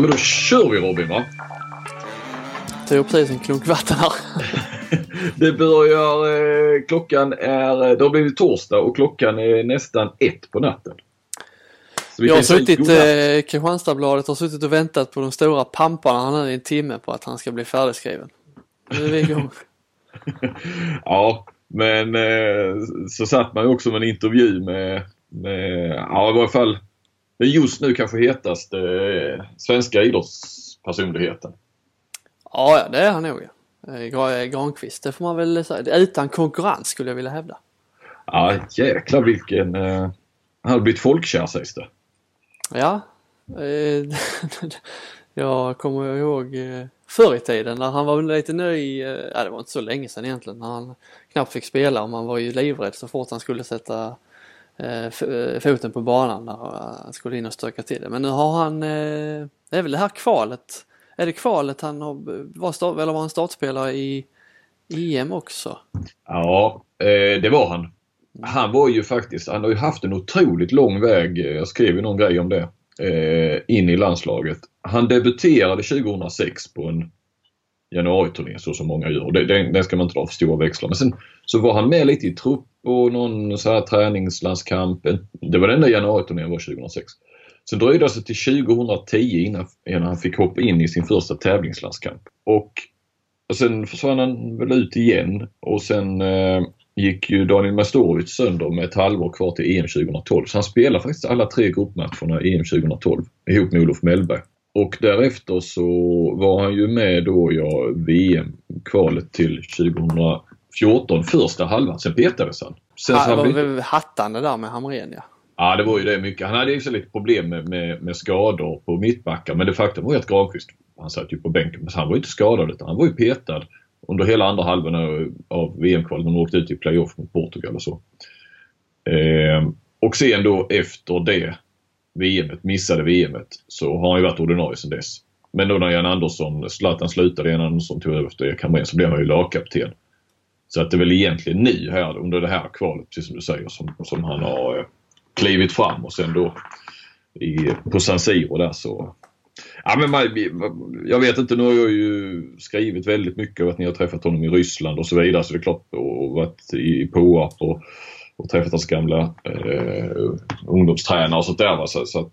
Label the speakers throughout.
Speaker 1: Men då kör vi Robin va?
Speaker 2: Tog upp precis en klunk vatten här.
Speaker 1: Det börjar, eh, klockan är, eh, det har blivit torsdag och klockan är nästan ett på natten.
Speaker 2: Jag har suttit, eh, Kristianstadsbladet har suttit och väntat på de stora pamparna nu i en timme på att han ska bli färdigskriven. Nu är vi igång.
Speaker 1: Ja, men eh, så satt man ju också med en intervju med, med ja i varje fall den just nu kanske hetaste eh, svenska idrottspersonligheten.
Speaker 2: Ja, det är han nog ja. Eh, Gra- Granqvist, det får man väl säga. Utan konkurrens skulle jag vilja hävda.
Speaker 1: Ja jäklar vilken... Eh, han har blivit folkkär sägs det.
Speaker 2: Ja. Eh, jag kommer ihåg eh, förr i tiden när han var lite ny, eh, ja det var inte så länge sedan egentligen, när han knappt fick spela och man var ju livrädd så fort han skulle sätta Eh, eh, foten på banan där och, han skulle in och stöka till det. Men nu har han, eh, det är väl det här kvalet, är det kvalet han har, var, start, eller var han startspelare i EM också?
Speaker 1: Ja, eh, det var han. Han var ju faktiskt, han har ju haft en otroligt lång väg, jag skrev ju någon grej om det, eh, in i landslaget. Han debuterade 2006 på en januariturné så som många gör. Det, den, den ska man inte dra för stora växlar. Men sen så var han med lite i trupp och någon så här träningslandskamp. Det var den enda januariturnén var 2006. Sen dröjde det sig till 2010 innan, innan han fick hoppa in i sin första tävlingslandskamp. Och, och sen försvann han väl ut igen och sen eh, gick ju Daniel Mastorovic sönder med ett halvår kvar till EM 2012. Så han spelar faktiskt alla tre gruppmatcherna i EM 2012 ihop med Olof Mellberg. Och därefter så var han ju med då, ja, VM-kvalet till 2014, första halvan. Sen petades han. Sen så
Speaker 2: Han var väl hattande där med Hamrén ja.
Speaker 1: Ja, det var ju det mycket. Han hade ju så lite problem med, med, med skador på mittbackar. Men det faktum var ju att Granqvist, han satt ju på bänken, men han var ju inte skadad utan han var ju petad under hela andra halvan av- VM-kvalet. De åkte ut i playoff mot Portugal och så. Ehm, och sen då efter det VMet, missade VMet, så har han ju varit ordinarie sedan dess. Men då när Jan Andersson, Zlatan slutade, Jan Andersson tog över efter Erik Hamrén så blev han ju lagkapten. Så att det är väl egentligen nu här under det här kvalet, precis som du säger, som, som han har eh, klivit fram och sen då i, på San Siro där så... Ja, men man, jag vet inte, nu har jag ju skrivit väldigt mycket om att ni har träffat honom i Ryssland och så vidare så det är klart och varit i Påarp och, och träffat hans gamla eh, ungdomstränare och sånt där. Va? Så, så att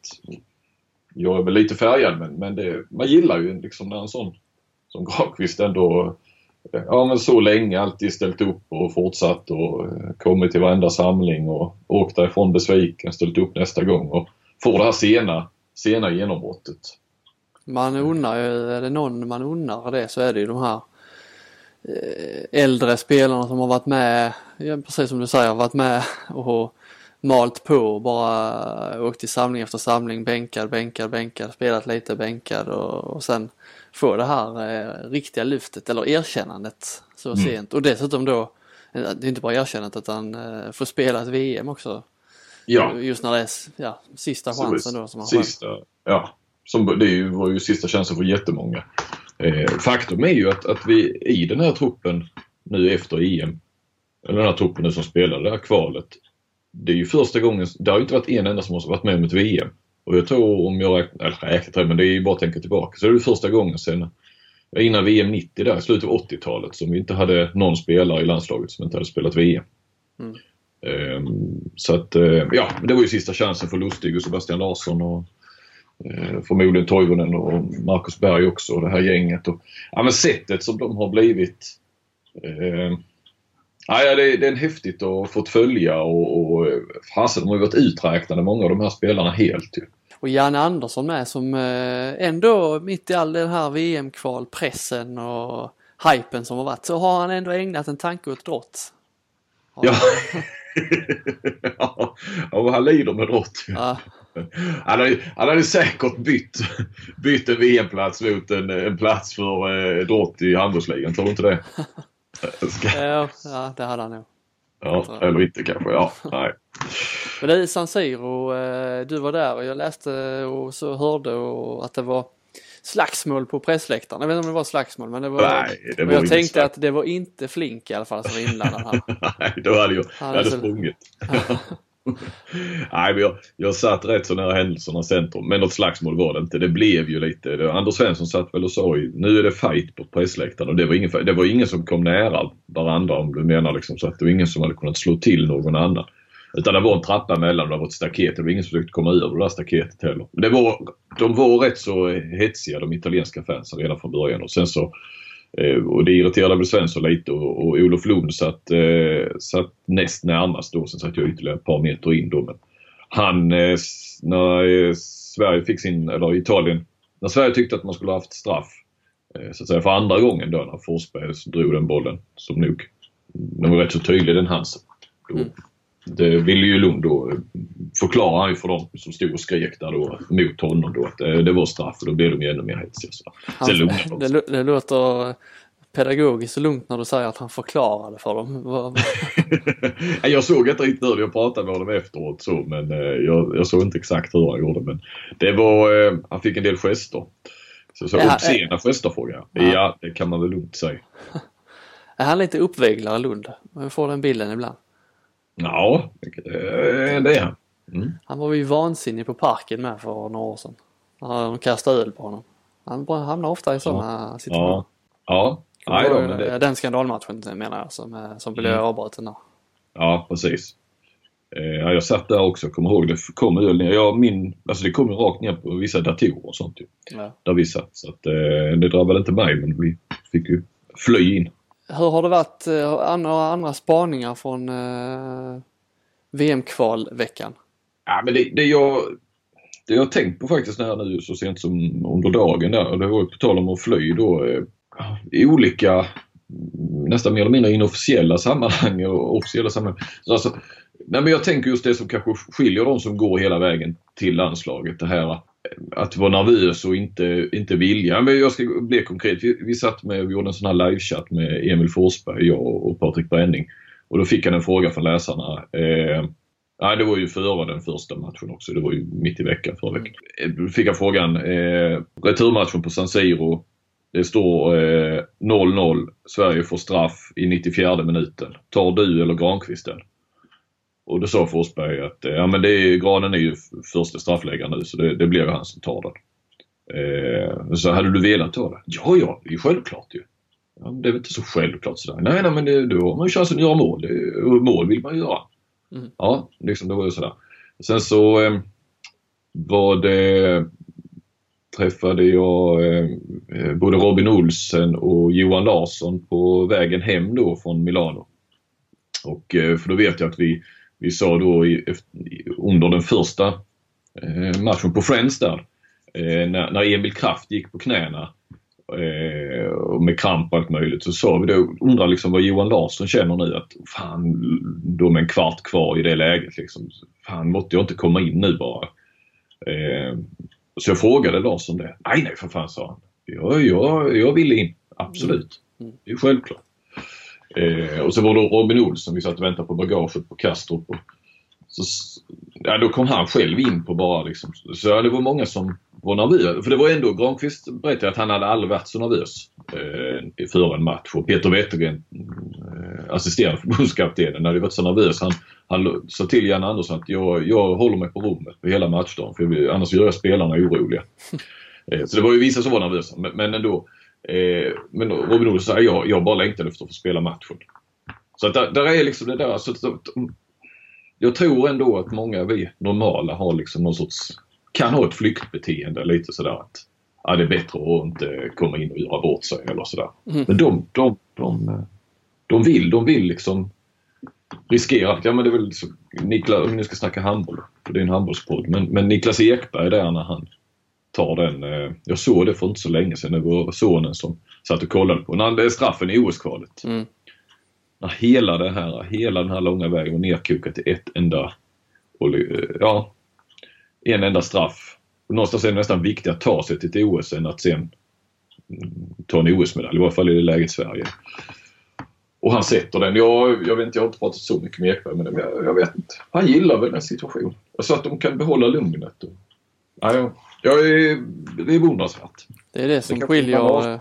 Speaker 1: jag är väl lite färgad men, men det, man gillar ju liksom när en sån som Granqvist ändå eh, Ja men så länge alltid ställt upp och fortsatt och eh, kommit till varenda samling och åkt därifrån besviken, ställt upp nästa gång och får det här sena, sena genombrottet.
Speaker 2: Man unnar ju, är det någon man unnar det så är det ju de här eh, äldre spelarna som har varit med, precis som du säger, varit med och malt på och bara åkt till samling efter samling, bänkad, bänkad, bänkad, spelat lite, bänkad och, och sen få det här eh, riktiga lyftet eller erkännandet så
Speaker 1: Mm.
Speaker 2: sent och dessutom då, eh, det är inte bara erkännandet utan eh, få spela ett VM också.
Speaker 1: Ja,
Speaker 2: Just när det är ja, sista chansen då som man har.
Speaker 1: sista, ja. Som, det var ju sista chansen för jättemånga. Eh, faktum är ju att, att vi i den här truppen nu efter EM, den här nu som spelade det här kvalet. Det är ju första gången, det har inte varit en enda som har varit med om ett VM. Och jag tror om jag räknar, eller räknar men det är ju bara att tänka tillbaka. Så det är det första gången sen innan VM 90 där, slutet av 80-talet som vi inte hade någon spelare i landslaget som inte hade spelat VM.
Speaker 2: Mm.
Speaker 1: Ehm, så att, eh, ja, det var ju sista chansen för Lustig och Sebastian Larsson och eh, förmodligen Toivonen och Marcus Berg också och det här gänget. Och, ja, men sättet som de har blivit eh, Ja, det, det är häftigt att fått följa och, och fasen, de har ju varit uträknade många av de här spelarna helt ju.
Speaker 2: Och Janne Andersson med som eh, ändå mitt i all den här VM-kvalpressen och hypen som har varit så har han ändå ägnat en tanke åt drott.
Speaker 1: Ja. ja, och han lider med rått.
Speaker 2: Ja,
Speaker 1: Han hade, han hade säkert bytt, bytt en VM-plats mot en, en plats för eh, Drott i handbollsligan. Tror du inte det? Ska,
Speaker 2: ja, ja, det hade han nog.
Speaker 1: ja, eller inte kanske. Ja, nej.
Speaker 2: Men det är San Siro, eh, du var där och jag läste och så hörde och att det var slagsmål på pressläktaren. Jag vet inte om det var slagsmål men det var...
Speaker 1: Nej, det var
Speaker 2: jag tänkte
Speaker 1: slags-
Speaker 2: att det var inte Flink i alla fall som var inblandad här.
Speaker 1: Nej, då hade jag, jag hade
Speaker 2: så-
Speaker 1: sprungit. Nej, men jag, jag satt rätt så nära händelsernas centrum. Men något slagsmål var det inte. Det blev ju lite... Det, Anders Svensson satt väl och sa nu är det fight på pressläktaren. Och det var, ingen, det var ingen som kom nära varandra om du menar liksom. Så att det var ingen som hade kunnat slå till någon annan. Utan det var en trappa emellan och det var ett staket. Det var ingen som försökte komma över det där staketet heller. Men Det var, de var rätt så hetsiga de italienska fansen redan från början. Och sen så Eh, och det irriterade väl Svensson lite och, och Olof Lund satt, eh, satt näst närmast då. Sen satt jag ytterligare ett par meter in då. Men han, eh, när eh, Sverige fick sin, eller Italien, när Sverige tyckte att man skulle haft straff eh, så att säga för andra gången då när Forsberg drog den bollen som nog, den var rätt så tydlig den hans. Då. Mm. Det ville ju Lund då förklara han ju för dem som stod och skrek där då mot honom då att det, det var straff och då blev de ju ännu mer hetsiga.
Speaker 2: Sen det, det låter pedagogiskt och lugnt när du säger att han förklarade för dem.
Speaker 1: jag såg inte riktigt hur jag pratade med honom efteråt så men eh, jag, jag såg inte exakt hur han gjorde men det var, eh, han fick en del gester. Så, så ja, obscena äh, gester frågar jag. Ja. ja, det kan man väl lugnt säga.
Speaker 2: Är han lite uppviglare Lund? Jag får den bilden ibland.
Speaker 1: Ja, det är han.
Speaker 2: Mm. Han var ju vansinnig på parken med för några år sedan. De kastade öl på honom. Han hamnar ofta i sådana ja. situationer.
Speaker 1: Ja. ja. Nej,
Speaker 2: då, men det... Den skandalmatchen menar jag som, som blev mm. avbruten där.
Speaker 1: Ja, precis. Eh, jag satt där också, kommer ihåg det kom öl ner. Jag min, alltså det kom rakt ner på vissa datorer och sånt ju. Ja. Där vi satt. Så att, eh, det drabbade inte mig men vi fick ju fly in.
Speaker 2: Hur har det varit, eh, några andra spaningar från eh, VM-kvalveckan?
Speaker 1: Ja, men det, det, jag, det jag har tänkt på faktiskt när nu så sent som under dagen där, och det var ju på tal om att fly då, eh, i olika nästan mer eller mindre inofficiella sammanhang och officiella sammanhang. Alltså, nej men jag tänker just det som kanske skiljer de som går hela vägen till landslaget. Det här att vara nervös och inte, inte vilja. Men jag ska bli konkret. Vi, vi satt med och gjorde en sån här livechatt med Emil Forsberg, jag och Patrik Bränning. Och då fick han en fråga från läsarna. Eh, nej, det var ju före den första matchen också. Det var ju mitt i veckan förra veckan. Då eh, fick han frågan. Eh, returmatchen på San Siro. Det står 0-0. Eh, Sverige får straff i 94 minuten. Tar du eller Granqvist den? Och då sa Forsberg att ja, men det är, Granen är ju första straffläggaren nu så det, det blir han som tar den. Eh, så hade du velat ta det? Ja, ja, det är ju självklart ju. Ja, det är väl inte så självklart sådär. Nej, nej men det, då har man ju chansen att göra mål. Det, mål vill man ju göra. Mm. Ja, liksom det var ju sådär. Sen så eh, var det träffade jag eh, både Robin Olsen och Johan Larsson på vägen hem då från Milano. Och eh, för då vet jag att vi vi sa då i, under den första eh, matchen på Friends där, eh, när, när Emil Kraft gick på knäna eh, och med kramp och allt möjligt så sa vi då, undrar liksom vad Johan Larsson känner nu att fan, då med en kvart kvar i det läget liksom. Fan, måtte jag inte komma in nu bara? Eh, så jag frågade Larsson det. Nej, nej för fan sa han. Ja, jag, jag ville in. Absolut. Mm. Det är självklart. Eh, och så var det Robin Olsson, vi satt och väntade på bagaget på Kastrup. Och, så, ja, då kom han själv in på bara liksom. Så ja, det var många som var nervösa. För det var ändå, Granqvist berättade att han hade aldrig varit så nervös eh, före en match. Och Peter Wettergren, eh, assisterande förbundskaptenen, hade varit så nervös. Han, han sa till Jan Andersson att jag, jag håller mig på rummet på hela matchdagen för jag, annars gör jag spelarna oroliga. Eh, så det var ju vissa som var nervösa men, men ändå. Eh, men Robin Olsson säger jag, jag bara längtade efter att få spela matchen. Så att där, där är liksom det där. Så att, jag tror ändå att många vi normala har liksom någon sorts, kan ha ett flyktbeteende lite sådär att ja, det är bättre att inte komma in och göra bort sig eller sådär. Mm. Men de, de, de, de vill, de vill liksom riskera. Ja men det är väl så, Niklas, om ni ska snacka handboll, för det är en handbollspodd, men, men Niklas Ekberg där när han tar den. Eh, jag såg det för inte så länge sedan. Det var sonen som satt och kollade på när det är straffen i OS-kvalet. Mm. När hela, det här, hela den här långa vägen var nerkokat till ett enda, eh, ja, en enda straff. Och någonstans är det nästan viktigare att ta sig till ett OS än att sen ta en OS-medalj. I varje fall i det läget Sverige. Och han sätter den. Jag, jag vet inte, jag har inte pratat så mycket med Ekberg men jag, jag vet inte. Han gillar väl den situationen. Så att de kan behålla lugnet. Och, ja, Ja, det är beundransvärt.
Speaker 2: Det är det som det skiljer, det,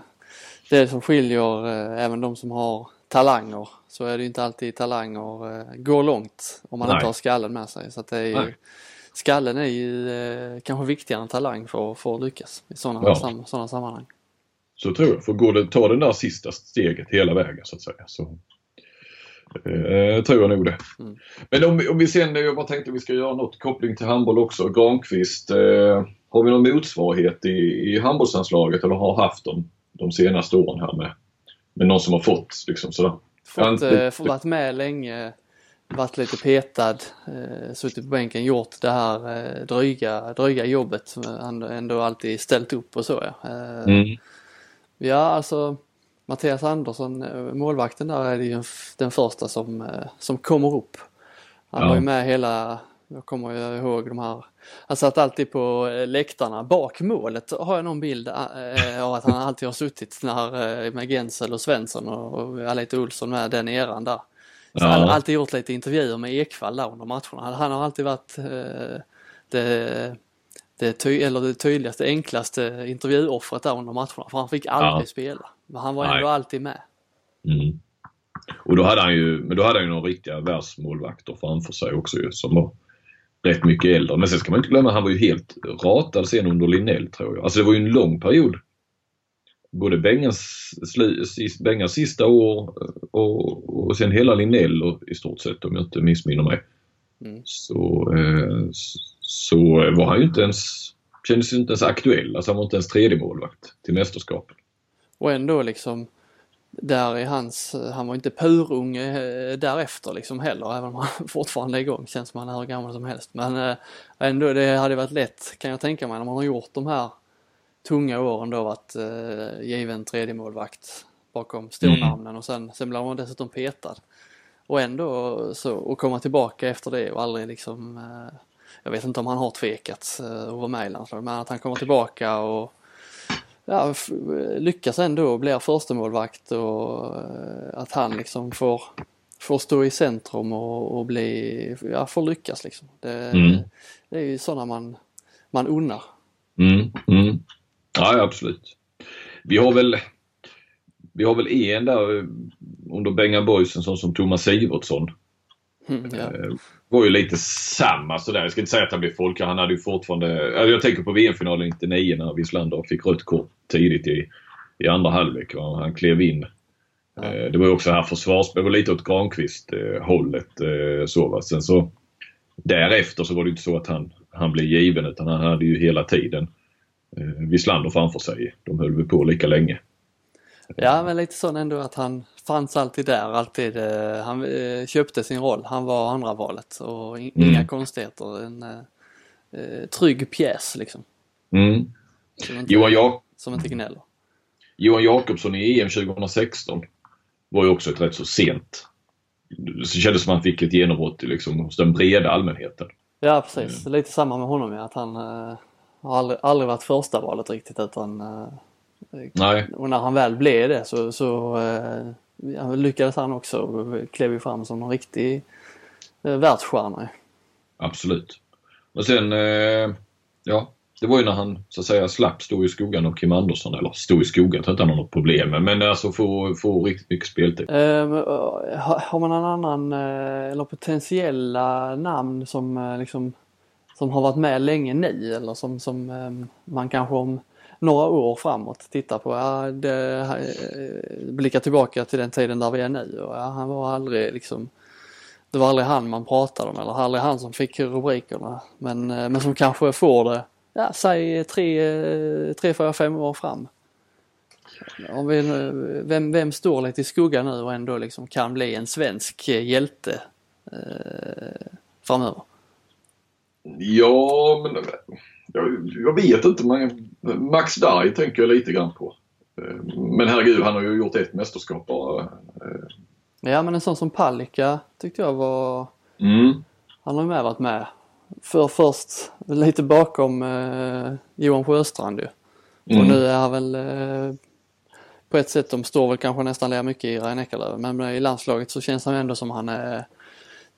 Speaker 2: det som skiljer även de som har talanger så är det ju inte alltid talanger eh, går långt om man
Speaker 1: Nej.
Speaker 2: inte har skallen med sig. Så att det är ju, skallen är ju eh, kanske viktigare än talang för, för att lyckas i sådana,
Speaker 1: Ja.
Speaker 2: sam, sådana sammanhang.
Speaker 1: Så tror jag. För går det, ta den där sista steget hela vägen så att säga. Så, eh, tror jag nog det.
Speaker 2: Mm.
Speaker 1: Men om, vi- om vi sen, jag bara tänkte vi ska göra något koppling till handboll också. Granqvist, eh, har vi någon motsvarighet i, i handbollslandslaget eller har haft dem de senaste åren här med, med någon som har fått liksom sådär?
Speaker 2: Fått, eh, fått varit med länge, varit lite petad, eh, suttit på bänken, gjort det här eh, dryga, dryga jobbet. Ändå, ändå alltid ställt upp och så ja. Eh,
Speaker 1: Mm.
Speaker 2: Ja, alltså Mattias Andersson, eh, målvakten där är ju den första som, eh, som kommer upp. Han
Speaker 1: Ja.
Speaker 2: var ju med hela, jag kommer ju ihåg de här, han satt alltid på eh, läktarna bak målet har jag någon bild eh, av att han alltid har suttit när, eh, med Gensel och Svensson och, Alita Olsson med den eran där. Så
Speaker 1: Ja.
Speaker 2: Han har alltid gjort lite intervjuer med Ekvall där under matcherna. Han har alltid varit det, det, ty eller det tydligaste, enklaste intervjuoffret där under matcherna. För han fick aldrig
Speaker 1: Ja.
Speaker 2: spela. Men han var
Speaker 1: Nej.
Speaker 2: ändå alltid med.
Speaker 1: Mm. Och då hade han ju, men då hade han ju några riktiga världsmålvakter framför sig också ju, som var rätt mycket äldre. Men sen ska man inte glömma, han var ju helt ratad sen under Linnell tror jag. Alltså det var ju en lång period. Både Bengans, sista år och, och sen hela Linnell och, i stort sett om jag inte missminner mig.
Speaker 2: Mm.
Speaker 1: Så, eh, så var han ju inte ens, kändes inte ens aktuell. Alltså han var inte ens tredje målvakt till mästerskapet.
Speaker 2: Och ändå liksom där i hans, han var inte purunge eh, därefter liksom heller även om han fortfarande är igång. Känns som han är hur gammal som helst. Men eh, ändå det hade varit lätt kan jag tänka mig när man har gjort de här tunga åren då varit eh, given tredje målvakt bakom stornamnen och sen, sen blir man dessutom petad. Och ändå så och komma tillbaka efter det och aldrig liksom eh, jag vet inte om han har tvekat eh, att vara med i landslaget men att han kommer tillbaka och ja, lyckas ändå och blir första målvakt och eh, att han liksom får, får stå i centrum och, och bli, ja, får lyckas liksom. Det,
Speaker 1: Mm.
Speaker 2: det är ju sådana man, man unnar.
Speaker 1: Mm, mm. Ja, absolut. Vi har väl vi har väl en där eh, under Bengan Boys, en sån som Thomas Sivertsson.
Speaker 2: Mm, ja.
Speaker 1: Var ju lite samma sådär. Jag ska inte säga att han blev folk. Han hade ju fortfarande... ja, Jag tänker på VM-finalen 99 när Wislander fick rött kort tidigt i, i andra halvlek. va. Han klev in.
Speaker 2: Ja.
Speaker 1: Eh, Det var ju också här försvarsspel. Det var lite åt Granqvist-hållet. eh, Så, va. Sen så därefter så var det inte så att han, han blev given utan han hade ju hela tiden eh, Wislander framför sig. De höll väl på lika länge.
Speaker 2: ja men lite sån ändå att han fanns alltid där, alltid. eh, Han eh, köpte sin roll, han var andra valet och in,
Speaker 1: Mm.
Speaker 2: inga konstigheter. En eh, eh, trygg pjäs liksom.
Speaker 1: Mm.
Speaker 2: Som inte,
Speaker 1: Johan, ja
Speaker 2: som inte gnäller.
Speaker 1: Johan Jakobsson i EM 2016 var ju också ett rätt så sent. Det kändes som att han fick ett genombrott liksom, hos den breda allmänheten.
Speaker 2: Ja precis, lite samma med honom ja, att han eh, har aldrig, aldrig varit första valet riktigt utan eh,
Speaker 1: Nej,
Speaker 2: och när han väl blev det så, så eh, ja, lyckades han också och klev ju fram som en riktig eh, världsstjärna.
Speaker 1: absolut. Men sen, eh, ja, det var ju när han så att säga slapp stå i skuggan av Kim Andersson. Eller stå i skuggan, tror inte han har något problem med. Men alltså få, få riktigt mycket speltid.
Speaker 2: Eh, har man någon annan eh, eller potentiella namn som eh, liksom som har varit med länge nu eller som, som eh, man kanske om några år framåt titta på. Ja, det, eh, blicka tillbaka till den tiden där vi är nu och ja, han var aldrig liksom det var aldrig han man pratade om eller aldrig han som fick rubrikerna. Men, eh, men som kanske får det, ja säg tre, eh, tre, fyra, fem år fram. Om vi, vem, vem står lite i skuggan nu och ändå liksom kan bli en svensk hjälte eh, framöver?
Speaker 1: Ja, men jag, jag vet inte. Man, Max Darj tänker jag lite grann på. Eh, Men herregud, han har ju gjort ett mästerskap bara. Eh,
Speaker 2: Ja men en sån som Palicka tyckte jag var,
Speaker 1: Mm.
Speaker 2: han har ju med varit med. För först lite bakom eh, Johan Sjöstrand ju.
Speaker 1: Mm.
Speaker 2: Och nu är han väl eh, på ett sätt, de står väl kanske nästan lika mycket i Rhein Eckerlöf men i landslaget så känns han ändå som han är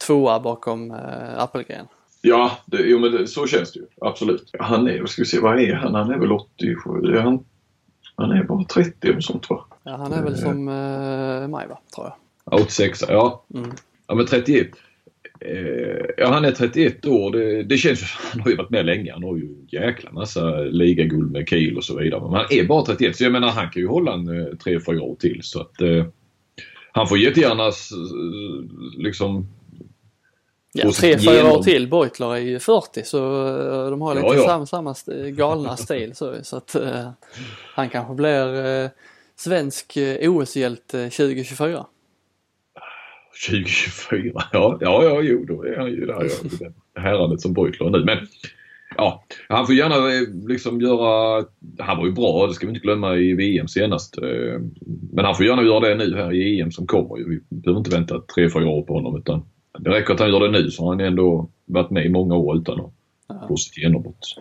Speaker 2: tvåa bakom eh, Appelgren.
Speaker 1: Ja, det, jo, men det, så känns det ju. Absolut. Han är, ska vi se, vad är han? Han är väl 87? Är han Han är bara 30 och sånt va?
Speaker 2: Ja, han är väl som eh, mig va, tror jag.
Speaker 1: Ja, 86, ja.
Speaker 2: Mm.
Speaker 1: Ja men 31. Eh, ja han är 31 år. Det, det känns ju Han har ju varit med länge. Han har ju en jäkla massa ligaguld med Kiel och så vidare. Men han är bara 31 så jag menar han kan ju hålla en eh, 3-4 år till så att eh, han får jättegärna liksom
Speaker 2: Ja, tre, fyra
Speaker 1: genom-
Speaker 2: år till. Beutler är ju 40 så eh, de har lite
Speaker 1: Ja, ja.
Speaker 2: samma, samma galna stil så, så att eh, han kanske blir eh, svensk OS-hjälte 2024.
Speaker 1: 2024. Ja, ja, ja, jo då är han ju där ja, häradet som Beutler är nu. Men ja, han får gärna eh, liksom göra... Han var ju bra, det ska vi inte glömma i VM senast. Eh, Men han får gärna göra det nu här i EM som kommer. Vi behöver inte vänta tre, fyra år på honom utan det räcker att han gör det nu så har han ändå varit med i många år utan att få sitt genombrott.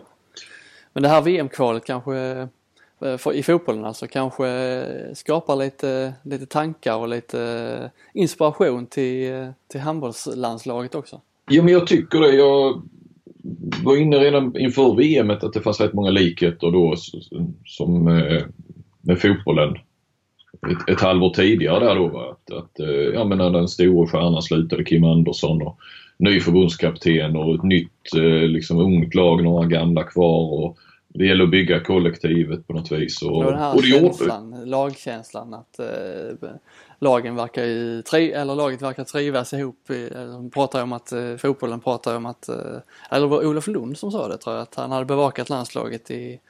Speaker 2: Men det här VM-kvalet kanske eh, för, i fotbollen alltså kanske eh, skapar lite, lite tankar och lite eh, inspiration till, till handbollslandslaget också.
Speaker 1: Jo men jag tycker det. Jag var inne redan inför VM att det fanns rätt många likheter då som med fotbollen ett, ett halvår tidigare där då. Va? Att, att, eh, ja, men när den stora stjärnan slutade, Kim Andersson och ny förbundskapten och ett nytt eh, liksom ungt lag, några gamla kvar. Och det gäller att bygga kollektivet på något vis. Och,
Speaker 2: Och den här
Speaker 1: och det
Speaker 2: känslan, lagkänslan att eh, lagen verkar ju, tri, eller laget verkar trivas ihop. eller De pratar om att, eh, fotbollen pratar om att, eh, eller det var Olof Lund som sa det tror jag, att han hade bevakat landslaget i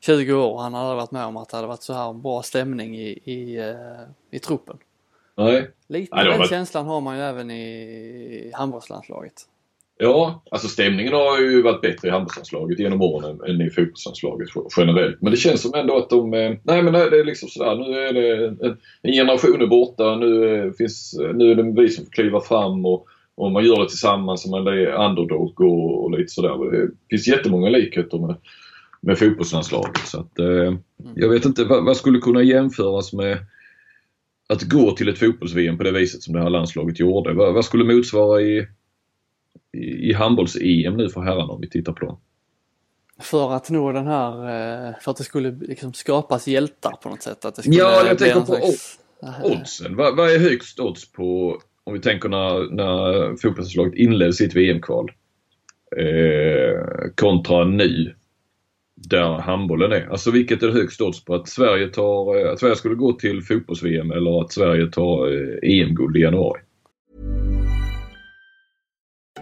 Speaker 2: 20 år. Han hade varit med om att det hade varit så här bra stämning i, i, eh, i truppen.
Speaker 1: Nej,
Speaker 2: Lite
Speaker 1: var
Speaker 2: den
Speaker 1: väl-
Speaker 2: känslan har man ju även i handbollslandslaget.
Speaker 1: Ja, alltså stämningen har ju varit bättre i handbollslandslaget genom åren än, i fotbollslandslaget generellt. Men det känns som ändå att de... eh, Nej men det är liksom sådär, nu är det en, en generation är borta, nu, eh, finns, nu är det vi som får kliva fram och, och man gör det tillsammans och man är underdog och, och lite sådär. Det finns jättemånga likheter med, med fotbollslandslaget. Så att, eh, jag vet inte, vad, vad skulle kunna jämföras med att gå till ett fotbolls-VM på det viset som det här landslaget gjorde? Vad, vad skulle motsvara i i, handbolls-EM nu för herrarna om vi tittar på dem.
Speaker 2: För att nå den här, eh, för att det skulle liksom skapas hjältar på något sätt. Att det skulle
Speaker 1: Ja, jag tänker på
Speaker 2: slags-
Speaker 1: Oddsen, vad, vad är högst odds på om vi tänker när, när fotbollslaget inledde sitt VM-kval eh, kontra nu där handbollen är. Alltså vilket är högst odds på att Sverige, tar, eh, att Sverige skulle gå till fotbolls-VM eller att Sverige tar eh, EM-guld i januari?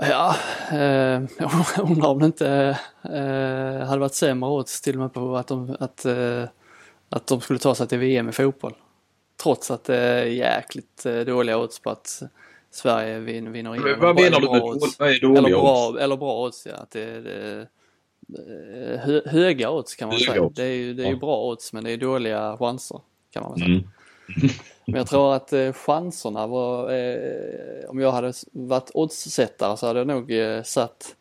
Speaker 2: Ja, eh, jag undrar om det inte eh, hade varit sämre odds till och med på att de, att, eh, att de skulle ta sig till VM i fotboll. Trots att det är jäkligt eh, dåliga odds på att Sverige vin, vinner EM.
Speaker 1: Men vad
Speaker 2: Eller
Speaker 1: menar du med
Speaker 2: odds.
Speaker 1: dåliga- vad är dåliga
Speaker 2: eller bra,
Speaker 1: odds?
Speaker 2: Eller bra odds ja. Att det, det, eh, hö, höga odds kan man
Speaker 1: Höga
Speaker 2: säga.
Speaker 1: odds.
Speaker 2: Det är ju det är ju bra odds men det är dåliga chanser. Kan man väl säga.
Speaker 1: Mm.
Speaker 2: Men jag tror att eh, chanserna var, eh, om jag hade varit oddssättare så hade jag nog eh, satt,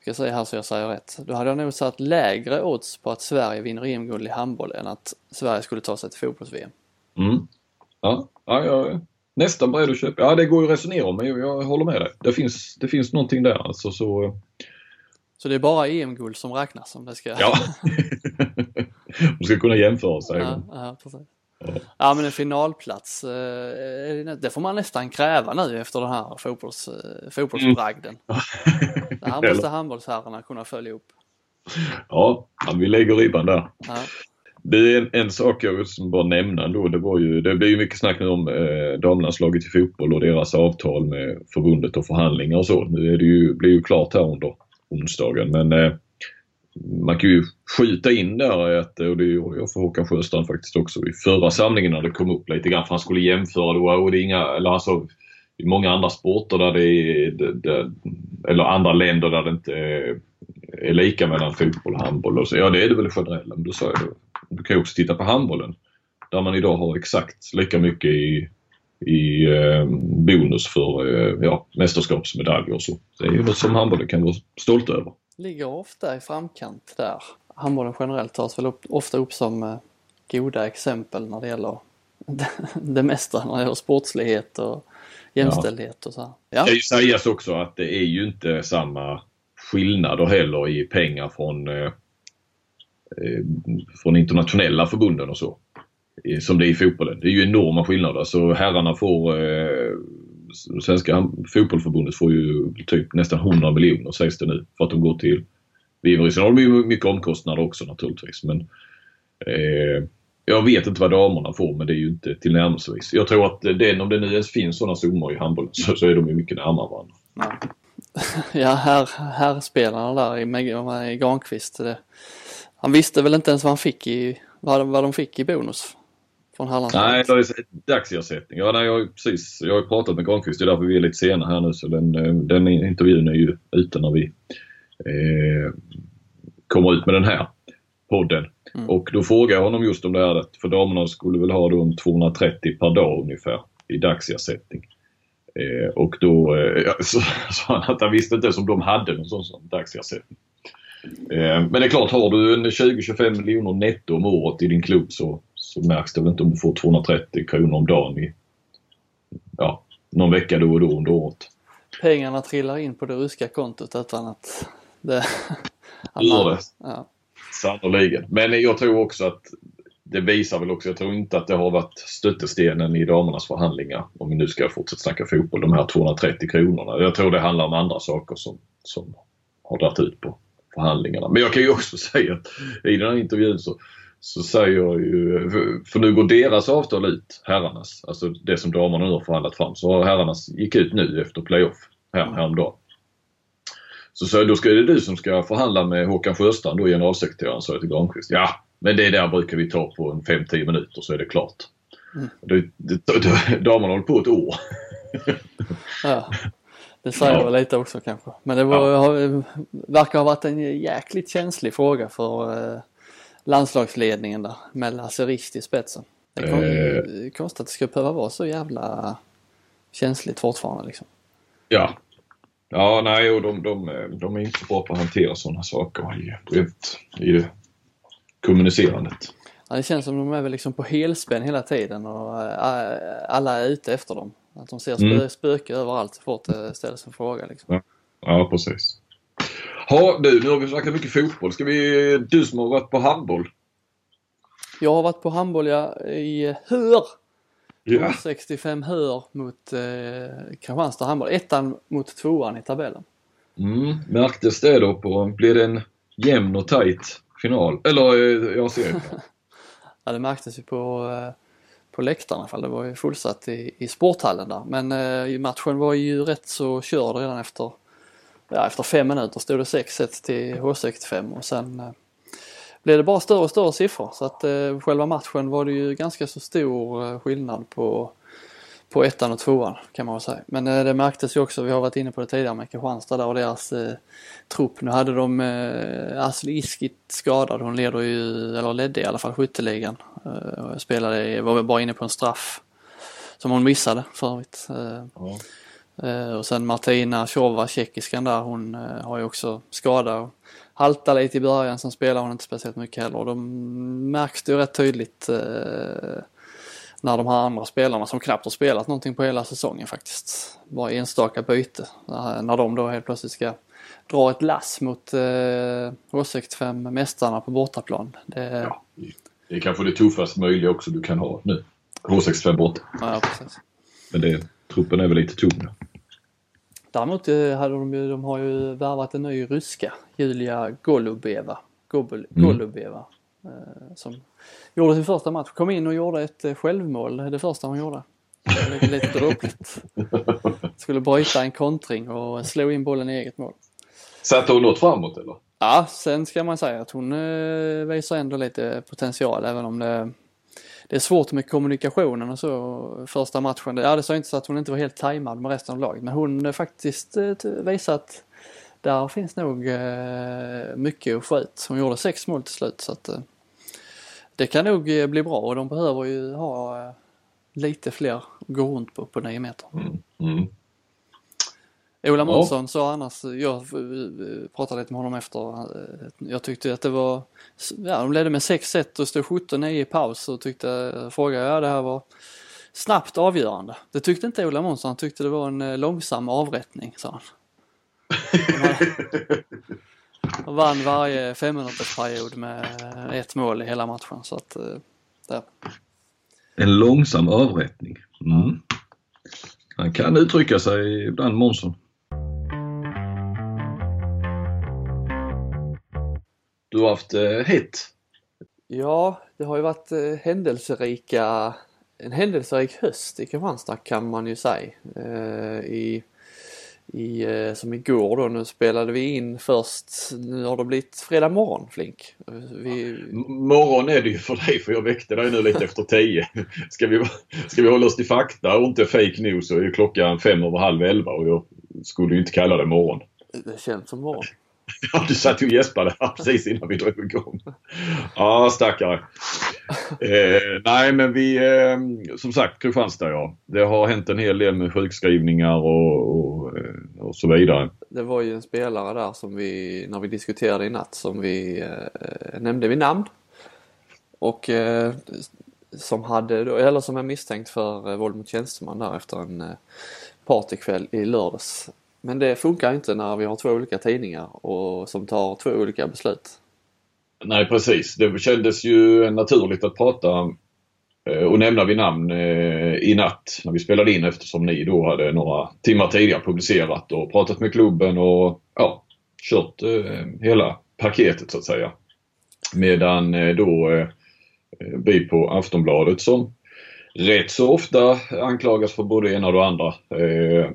Speaker 2: ska jag säga här så jag säger rätt, då hade jag nog satt lägre odds på att Sverige vinner EM-guld i handboll än att Sverige skulle ta sig till fotbolls-VM.
Speaker 1: Mm. Ja, ja, är nästan beredd att köpa. Ja, det går ju att resonera om men jag, jag håller med dig. Det finns, det finns någonting där alltså så...
Speaker 2: Så det är bara EM-guld som räknas om det ska...
Speaker 1: Ja. De ska kunna jämföra sig.
Speaker 2: ja, ja, precis. Ja men en finalplats, eh, det får man nästan kräva nu efter den här fotbolls, eh, fotbollsbragden. Det här måste handbollsherrarna kunna följa upp.
Speaker 1: Ja, vi lägger ribban där.
Speaker 2: Ja.
Speaker 1: Det är en, sak jag vill bara nämna ändå. Det, var ju, det blir ju mycket snack nu om eh, damlandslaget i fotboll och deras avtal med förbundet och förhandlingar och så. Nu är det ju, blir ju klart här under onsdagen men eh, man kan ju skjuta in där att, och det gjorde jag för Håkan Sjöstrand faktiskt också i förra samlingen när det kom upp lite grann för han skulle jämföra då, och det är inga, eller alltså i många andra sporter där det är, det, det, eller andra länder där det inte är är lika mellan fotboll och handboll. Och så, ja, det är det väl generellt. Men då sa jag. Du kan ju också titta på handbollen. Där man idag har exakt lika mycket i, i eh, bonus för eh, ja, mästerskapsmedaljer och så. Det är ju något som handbollen kan vara stolt över.
Speaker 2: Ligger ofta i framkant där. Handbollen generellt tas väl upp, ofta upp som eh, goda exempel när det gäller det, mesta, när det gäller sportslighet och jämställdhet och så. Här. Ja.
Speaker 1: Det ska ju sägas också att det är ju inte samma skillnader heller i pengar från, eh, eh, från internationella förbunden och så. Som det är i fotbollen. Det är ju enorma skillnader. Så herrarna får eh, Svenska fotbollförbundet får ju typ nästan 100 miljoner sägs det nu för att de går till Vivery. Sen har de ju mycket omkostnader också naturligtvis. Men eh, jag vet inte vad damerna får men det är ju inte tillnärmelsevis. Jag tror att den, om det nu ens finns sådana summor i handbollen så, så är de ju mycket närmare varandra.
Speaker 2: Ja, ja här, här spelarna där i, med, i Granqvist. Det, han visste väl inte ens vad han fick i, vad, vad de fick i bonus från Hallandslaget.
Speaker 1: Nej, det är dagsersättning. Ja, nej, jag, har precis, jag har ju pratat med Granqvist, det är därför vi är lite sena här nu. Så den, eh, den intervjun är ju ute när vi eh, kommer ut med den här podden.
Speaker 2: Mm.
Speaker 1: Och då frågar jag honom just om det här, för damerna skulle väl ha en 230 per dag ungefär i dagsersättning. Eh, och då eh, sa han att han visste inte ens om de hade någon sån, sån dagsersättning. Eh, men det är klart, har du en 20-25 miljoner netto om året i din klubb så, så märks det väl inte om du får 230 kronor om dagen i ja, någon vecka då och då under året.
Speaker 2: Pengarna trillar in på det ryska kontot utan att det... att
Speaker 1: Gör det.
Speaker 2: Ja.
Speaker 1: Sannoliken. Men jag tror också att det visar väl också, jag tror inte att det har varit stöttestenen i damernas förhandlingar, om vi nu ska fortsätta snacka fotboll, de här 230 kronorna. Jag tror det handlar om andra saker som, som har dragit ut på förhandlingarna. Men jag kan ju också säga att i den här intervjun så, så säger jag ju, för- nu går deras avtal ut, herrarnas, alltså det som damerna nu har förhandlat fram, så herrarnas gick ut nu efter playoff här, häromdagen. Så sa jag, då ska det du som ska förhandla med Håkan Sjöstrand, då generalsekreteraren, sa jag till Granqvist. Ja, men det där brukar vi ta på en 5-10 minuter så är det klart.
Speaker 2: Mm.
Speaker 1: Det, det, det, damerna håller på ett år.
Speaker 2: Ja. Det säger
Speaker 1: Ja.
Speaker 2: väl lite också kanske. Men det var, har, verkar ha varit en jäkligt känslig fråga för eh, landslagsledningen där med Lasse Rist i spetsen. Det är
Speaker 1: Eh.
Speaker 2: konstigt att det ska behöva vara så jävla känsligt fortfarande liksom.
Speaker 1: Ja. Ja, nej, och de, de, de är inte bra på att hantera sådana saker i, vet, i det kommunicerandet.
Speaker 2: Ja, det känns som de är väl liksom på helspänn hela tiden och eh, alla är ute efter dem. Att de ser spö,
Speaker 1: Mm.
Speaker 2: spöke överallt så fort det ställs en fråga liksom.
Speaker 1: Ja, precis. Ha, du, nu har vi snackat mycket fotboll. Ska vi, du som har varit på handboll.
Speaker 2: Jag har varit på handboll ja, i Hör.
Speaker 1: Ja.
Speaker 2: 65 Hör mot eh, Kristianstad handboll. Ettan mot tvåan i tabellen.
Speaker 1: Mm, märktes det då på, blev det en jämn och tight final? Eller eh, ja, seriefinal?
Speaker 2: Ja, det märktes ju på, eh, på läktaren i alla fall. Det var ju fullsatt i, i sporthallen där. Men eh, matchen var ju rätt så körd redan efter, ja, efter fem minuter. Stod det 6-1 till H65 och sen eh, blev det bara större och större siffror. Så att eh, själva matchen var det ju ganska så stor eh, skillnad på, på ettan och tvåan kan man väl säga. Men eh, det märktes ju också, vi har varit inne på det tidigare med Kristianstad där och deras eh, trupp. Nu hade de eh, Asli Iskit skadad. Hon leder ju, eller ledde i alla fall skytteligan. Eh, spelade, var väl bara inne på en straff som hon missade för övrigt. Eh,
Speaker 1: Ja.
Speaker 2: Eh, och sen Martina Tjova, tjeckiskan där, hon eh, har ju också skada och haltar lite i början, sen spelar hon inte speciellt mycket heller. Och de märks det ju rätt tydligt eh, när de här andra spelarna som knappt har spelat någonting på hela säsongen faktiskt. Bara enstaka byte. När, när de då helt plötsligt ska dra ett lass mot eh, H65 mästarna på bortaplan. Det,
Speaker 1: Ja. Det är kanske det tuffaste möjliga också du kan ha nu. H65 borta.
Speaker 2: ja, precis.
Speaker 1: Men det, truppen är väl lite tom.
Speaker 2: Däremot eh, hade de ju, de har ju värvat en ny ryska, Julia Golubeva. Gobel,
Speaker 1: Mm.
Speaker 2: Golubeva. Eh, som gjorde sin första match. Kom in och gjorde ett eh, självmål, det första hon gjorde. Lite, lite dråpligt. Skulle bryta en kontring och slå in bollen i eget mål.
Speaker 1: Satte hon något framåt eller?
Speaker 2: Ja, sen ska man säga att hon visar ändå lite potential även om det, det är svårt med kommunikationen och så första matchen. Ja, det sa inte så att hon inte var helt tajmad med resten av laget men hon har faktiskt eh, visat att visat där finns nog eh, mycket att få ut. Hon gjorde sex mål till slut så att det kan nog bli bra och de behöver ju ha lite fler att gå runt på, på 9 meter.
Speaker 1: Mm. Mm.
Speaker 2: Ola Månsson sa annars, jag eh, pratade lite med honom efter, eh, jag tyckte att det var, ja de ledde med 6-1 och stod 17-9 i paus och tyckte, frågade jag det här var snabbt avgörande. Det tyckte inte Ola Månsson, han tyckte det var en eh, långsam avrättning, sa han. De vann varje femminutersperiod med ett mål i hela matchen så att, där.
Speaker 1: En långsam avrättning. Mm. Han kan uttrycka sig ibland Månsson. Du har haft eh, hett.
Speaker 2: Ja, det har ju varit eh, händelserika, en händelserik höst i Kristianstad kan man ju säga. Eh, i, i, som igår då, nu spelade vi in först, nu har det blivit fredag morgon Flink. Vi...
Speaker 1: Morgon är det ju för dig för jag väckte dig nu lite efter tio. Ska vi, ska vi hålla oss till fakta och inte fake news så är klockan fem över halv elva och jag skulle ju inte kalla det morgon.
Speaker 2: Det känns som morgon.
Speaker 1: Ja, du satt ju och gäspade här precis innan vi drog igång. Ja, stackare. Eh, nej, men vi, eh, som sagt, Kristianstad ja. Det har hänt en hel del med sjukskrivningar och, och, eh, och, så vidare.
Speaker 2: Det var ju en spelare där som vi, när vi diskuterade i natt, som vi eh, nämnde vid namn. Och eh, som hade, eller som är misstänkt för eh, våld mot tjänsteman där efter en eh, partykväll i lördags. Men det funkar inte när vi har två olika tidningar och som tar två olika beslut.
Speaker 1: Nej precis. Det kändes ju naturligt att prata eh, och nämna vid namn eh, i natt när vi spelade in eftersom ni då hade några timmar tidigare publicerat och pratat med klubben och ja, kört eh, hela paketet så att säga. Medan då vi på Aftonbladet som rätt så ofta anklagas för både ena och det andra.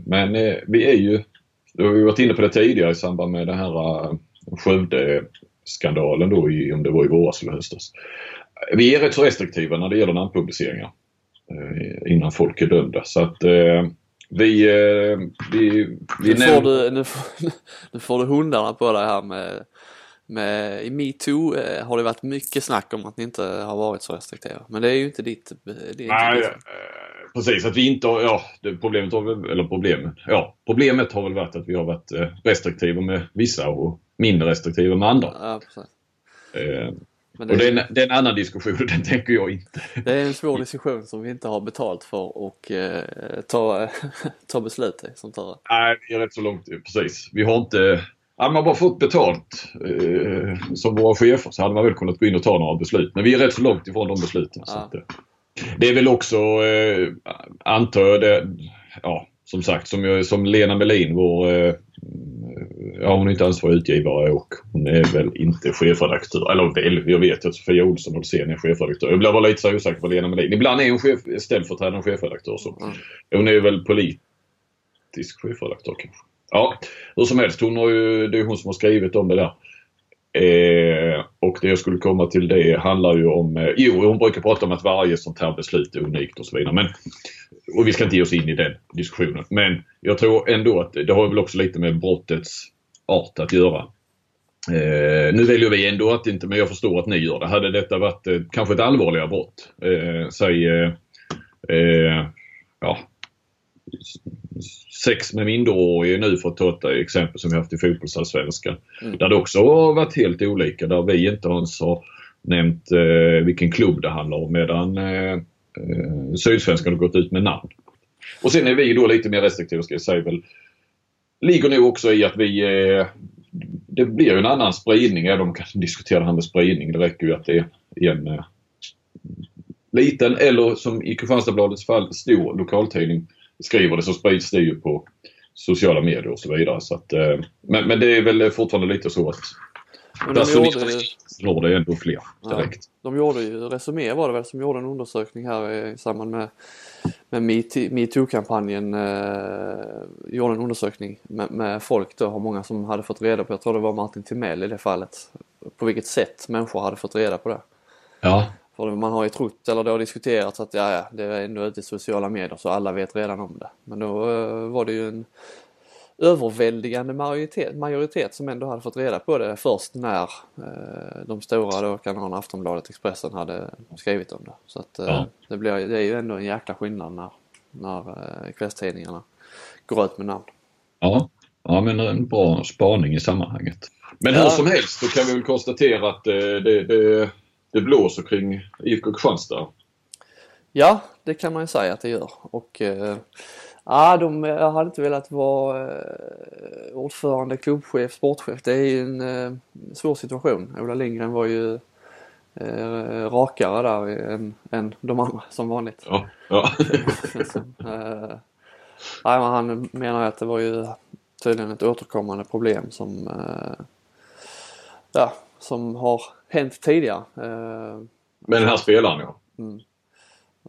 Speaker 1: Men vi är ju du har ju varit inne på det tidigare i samband med den här uh, Skövde-skandalen då, i, om det var i våras eller höstas. Vi är rätt så restriktiva när det gäller namnpubliceringar uh, innan folk är dömda. Så att uh, vi, vi, vi
Speaker 2: nu, får du, nu, får, nu får du hundarna på dig här med, med I metoo har det varit mycket snack om att ni inte har varit så restriktiva. Men det är ju inte ditt... Det är
Speaker 1: Nej, inte ditt precis, att vi inte har, ja, problemet har väl, eller problemet, ja, problemet har väl varit att vi har varit eh, restriktiva med vissa och mindre restriktiva med andra.
Speaker 2: Ja, precis.
Speaker 1: Eh, det, och det är, en, det är, en, annan diskussion och den tänker jag inte.
Speaker 2: Det är en svår diskussion som vi inte har betalt för och eh, ta, ta beslut i. Sånt här.
Speaker 1: Nej, det är rätt så långt, precis. Vi har inte hade man bara fått betalt eh, som våra chefer så hade man väl kunnat gå in och ta några beslut. Men vi är rätt så långt ifrån de besluten. Ja. Så att, det är väl också, eh, antar jag, det, ja, som sagt som, som Lena Melin, vår, eh, ja hon är inte ansvarig utgivare och hon är väl inte chefredaktör. Eller väl, jag vet att Sofia Olsson Olsén är chefredaktör. Jag blir bara lite så osäker på Lena Melin. Ibland är hon chef, ställföreträdande chefredaktör. Så. Mm. Hon är väl politisk chefredaktör kanske. Ja, hur som helst. Hon har ju, det är hon som har skrivit om det där. Eh, och det jag skulle komma till det handlar ju om, eh, jo hon brukar prata om att varje sånt här beslut är unikt och så vidare. Men, och vi ska inte ge oss in i den diskussionen. Men jag tror ändå att det har väl också lite med brottets art att göra. Eh, nu väljer vi ändå att inte, men jag förstår att ni gör det. Hade detta varit eh, kanske ett allvarligare brott, eh, säg eh, eh ja, sex med minderåriga nu för att ta ett exempel som vi haft i fotbollsallsvenskan. Mm. Där det också har varit helt olika. Där vi inte ens har nämnt eh, vilken klubb det handlar om medan eh, eh, Sydsvenskan har gått ut med namn. Och sen är vi då lite mer restriktiva ska jag säga väl. Ligger nog också i att vi eh, det blir en annan spridning. Även om man kan diskutera det här med spridning. Det räcker ju att det är en eh, liten eller som i Kristianstadsbladets fall stor lokaltidning skriver det så sprids det ju på sociala medier och så vidare. Så att, eh, men, men det är väl fortfarande lite så att
Speaker 2: men de gjorde ju...
Speaker 1: når det ändå fler direkt.
Speaker 2: Ja, de gjorde ju, Resumé var det väl som gjorde en undersökning här i samband med, med metoo-kampanjen. Eh, gjorde en undersökning med, med, folk då, hur många som hade fått reda på, jag tror det var Martin Timell i det fallet, på vilket sätt människor hade fått reda på det.
Speaker 1: Ja.
Speaker 2: För man har ju trott, eller det har diskuterats att ja, ja, det är ändå ute i sociala medier så alla vet redan om det. Men då uh, var det ju en överväldigande majoritet, majoritet som ändå hade fått reda på det först när eh, de stora då kanalerna Aftonbladet Expressen hade skrivit om det. Så att eh,
Speaker 1: Ja.
Speaker 2: det, blir, det är ju ändå en jäkla skillnad när, när eh, kvällstidningarna går ut med namn.
Speaker 1: Ja, ja men en bra spaning i sammanhanget. Men
Speaker 2: Ja.
Speaker 1: hur som helst så kan vi väl konstatera att eh, det, det, det blåser kring IFK Kristianstad.
Speaker 2: Ja, det kan man ju säga att det gör. Och eh, ja, de, jag hade inte velat vara eh, ordförande, klubbchef, sportchef. Det är ju en eh, svår situation. Ola Lindgren var ju eh, rakare där än, än de andra som vanligt.
Speaker 1: Ja, ja.
Speaker 2: eh, nej, men han menar att det var ju tydligen ett återkommande problem som eh, ja, som har hänt tidigare. Eh,
Speaker 1: Men den här spelaren ja.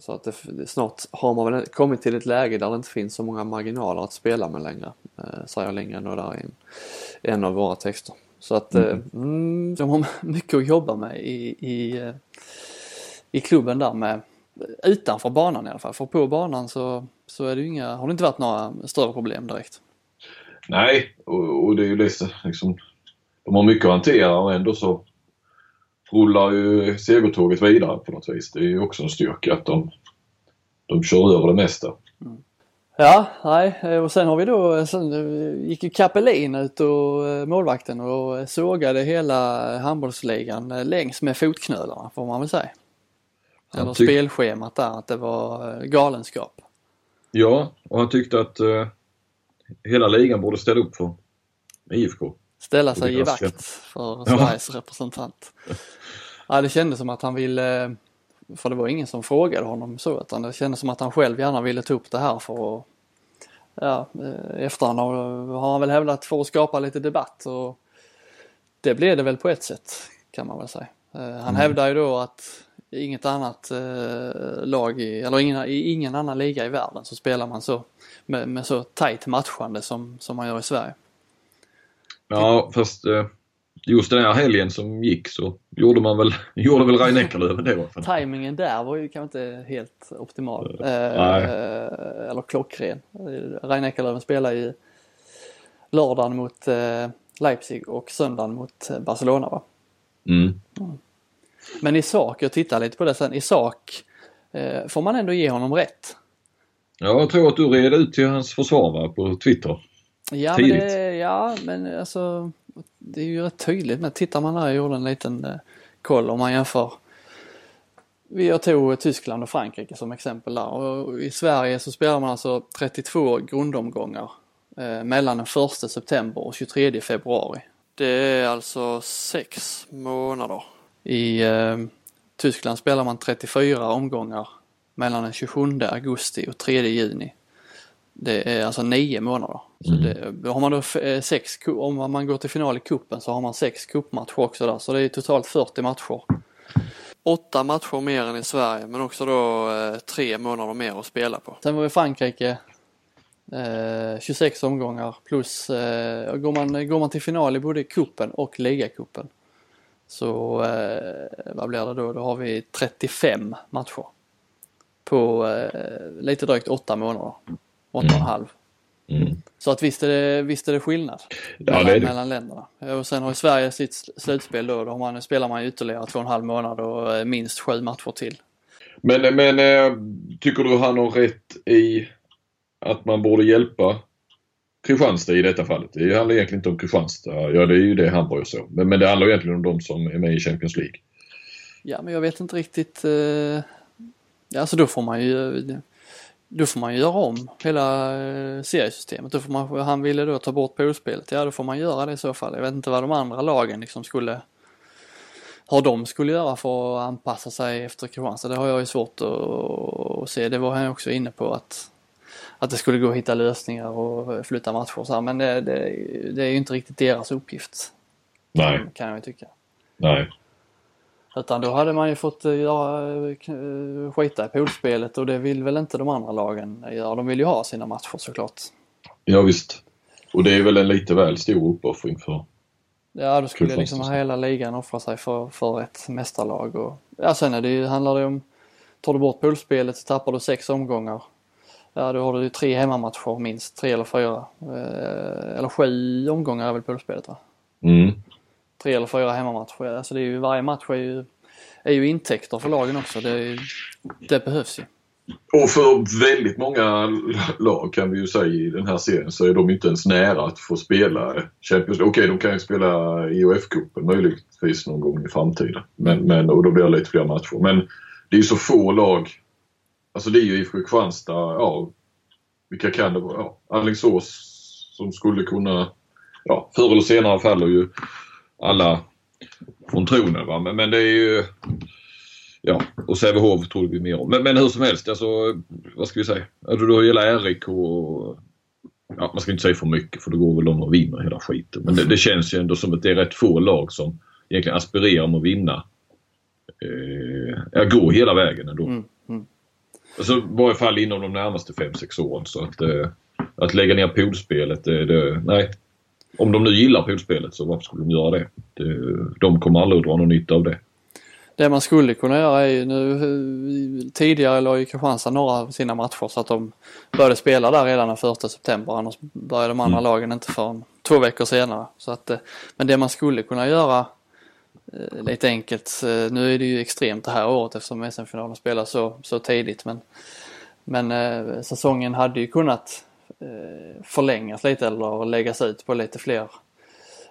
Speaker 2: så att det, snart har man väl kommit till ett läge där det inte finns så många marginaler att spela med längre. Eh, säger Lindgren då där i en, en av våra texter. Så att eh, mm, de har mycket att jobba med i, i, eh, i klubben där med utanför banan i alla fall. För på banan så, så är det inga, har det inte varit några större problem direkt.
Speaker 1: Nej, och, och det är ju liksom, de har mycket att hantera och ändå så rullar ju segertåget vidare på något vis. Det är ju också en styrka att de, de kör över det mesta.
Speaker 2: Ja, nej, eh, och sen har vi då, sen eh, gick ju Kapelin ut och eh, målvakten och sågade hela handbollsligan eh, längs med fotknölarna får man väl säga.
Speaker 1: Han
Speaker 2: Eller
Speaker 1: tyck-
Speaker 2: spelschemat där, att det var eh, galenskap.
Speaker 1: Ja, och han tyckte att eh, hela ligan borde ställa upp för IFK.
Speaker 2: Ställa sig i vakt för
Speaker 1: Ja.
Speaker 2: Sveriges representant. Ja, det kändes som att han ville, för det var ingen som frågade honom så, utan det kändes som att han själv gärna ville ta upp det här för att, ja, eh, efterhand har, han väl hävdat för att skapa lite debatt och det blev det väl på ett sätt kan man väl säga. Eh, Han hävdar ju då att inget annat eh, lag i, eller ingen, i ingen annan liga i världen så spelar man så med, med så tajt matchande som, som man gör i Sverige.
Speaker 1: Ja, fast eh, just den här helgen som gick så gjorde man väl, gjorde väl Rein Eckerlöf fall.
Speaker 2: Timingen där var ju kanske inte helt optimal. Eh,
Speaker 1: Nej.
Speaker 2: eller klockren. Reine Eckerlöf spelar ju lördagen mot eh, Leipzig och söndagen mot eh, Barcelona va?
Speaker 1: Mm.
Speaker 2: Men i sak, jag tittar lite på det sen, i sak eh, får man ändå ge honom rätt.
Speaker 1: Ja, jag tror att du red ut till hans försvar va, på Twitter.
Speaker 2: Ja men,
Speaker 1: Tidigt.
Speaker 2: det, ja men alltså det är ju rätt tydligt. Men tittar man här, jag gjorde en liten eh, koll om man jämför. Jag tog Tyskland och Frankrike som exempel där. Och I Sverige så spelar man alltså 32 grundomgångar eh, mellan den 1 september och 23 februari. Det är alltså sex månader. I eh, Tyskland spelar man 34 omgångar mellan den 27 augusti och 3 juni. Det är alltså nio månader. Så det, har man då eh, sex, om man går till final i kuppen så har man sex cupmatcher också där. Så det är totalt 40 matcher. Åtta matcher mer än i Sverige men också då eh, tre månader mer att spela på. Sen var vi Frankrike. Eh, 26 omgångar plus eh, går, man, går man till final i både kuppen och ligacupen så eh, vad blir det då? Då har vi 35 matcher. På eh, lite drygt åtta månader. Åtta och en halv.
Speaker 1: Mm.
Speaker 2: Så att visst är det, visst är det skillnad
Speaker 1: Ja,
Speaker 2: mellan,
Speaker 1: det det.
Speaker 2: mellan länderna. Och sen har ju Sverige sitt sl- slutspel då. Då man, spelar man ytterligare två och en halv månad och eh, minst sju matcher till.
Speaker 1: Men, men eh, tycker du han har rätt i att man borde hjälpa Kristianstad i detta fallet? Det handlar egentligen inte om Kristianstad. Ja, det är ju det Hamburg och så. Men, men det handlar egentligen om de som är med i Champions League.
Speaker 2: Ja men jag vet inte riktigt. Eh, alltså då får man ju då får man göra om hela eh, seriesystemet. Då får man, han ville då ta bort poolspelet. Ja då får man göra det i så fall. Jag vet inte vad de andra lagen liksom skulle har de skulle göra för att anpassa sig efter Kristianstad. Det har jag ju svårt att, att se. Det var han också inne på att att det skulle gå att hitta lösningar och flytta matcher och så här. Men det, det, det är ju inte riktigt deras uppgift.
Speaker 1: Nej,
Speaker 2: Kan jag ju tycka.
Speaker 1: nej.
Speaker 2: Utan då hade man ju fått eh, göra, eh, skita i poolspelet och det vill väl inte de andra lagen göra. De vill ju ha sina matcher såklart.
Speaker 1: Ja, visst. Och det är väl en lite väl stor uppoffring för...
Speaker 2: Ja, då skulle
Speaker 1: Kul
Speaker 2: liksom hela ligan offra sig för, för ett mästarlag. Och, ja, sen är det ju, handlar det om, tar du bort poolspelet så tappar du sex omgångar. Ja, då har du ju tre hemmamatcher minst, tre eller fyra. Eh, eller sju omgångar är väl poolspelet va?
Speaker 1: Mm.
Speaker 2: Tre eller fyra hemmamatcher. Alltså det är ju, varje match är ju, är ju intäkter för lagen också. Det, ju- det behövs ju.
Speaker 1: Och för väldigt många lag kan vi ju säga i den här serien så är de inte ens nära att få spela Champions League. Okej, de kan ju spela IOF-cupen möjligtvis någon gång i framtiden. Men, men, och då blir det lite fler matcher. Men det är ju så få lag. Alltså det är ju IFK Kristianstad, ja, vilka kan det vara? Ja, Alingsås som skulle kunna, ja, förr eller senare faller ju alla från tronen. Va? Men, men det är ju Ja, och Sävehof tror vi mer om. Men, men hur som helst, alltså, vad ska vi säga? Alltså, du har hela RIK och... Ja, man ska inte säga för mycket för då går väl de och vinner hela skiten. Men det, det känns ju ändå som att det är rätt få lag som egentligen aspirerar om att vinna. Eh, ja, gå hela vägen ändå.
Speaker 2: Mm, mm.
Speaker 1: Alltså, I varje fall inom de närmaste 5-6 åren. Så att, eh, att lägga ner poolspelet, det, det, nej. Om de nu gillar poolspelet så varför skulle de göra det? De kommer aldrig att dra någon nytta av det.
Speaker 2: Det man skulle kunna göra är ju nu, tidigare la ju Kristianstad några av sina matcher så att de började spela där redan den första september annars började de andra lagen inte förrän två veckor senare. Så att, eh, men det man skulle kunna göra eh, lite enkelt, eh, nu är det ju extremt det här året eftersom SM-finalen spelas så, så tidigt men, men säsongen hade ju kunnat förlängas lite eller läggas ut på lite fler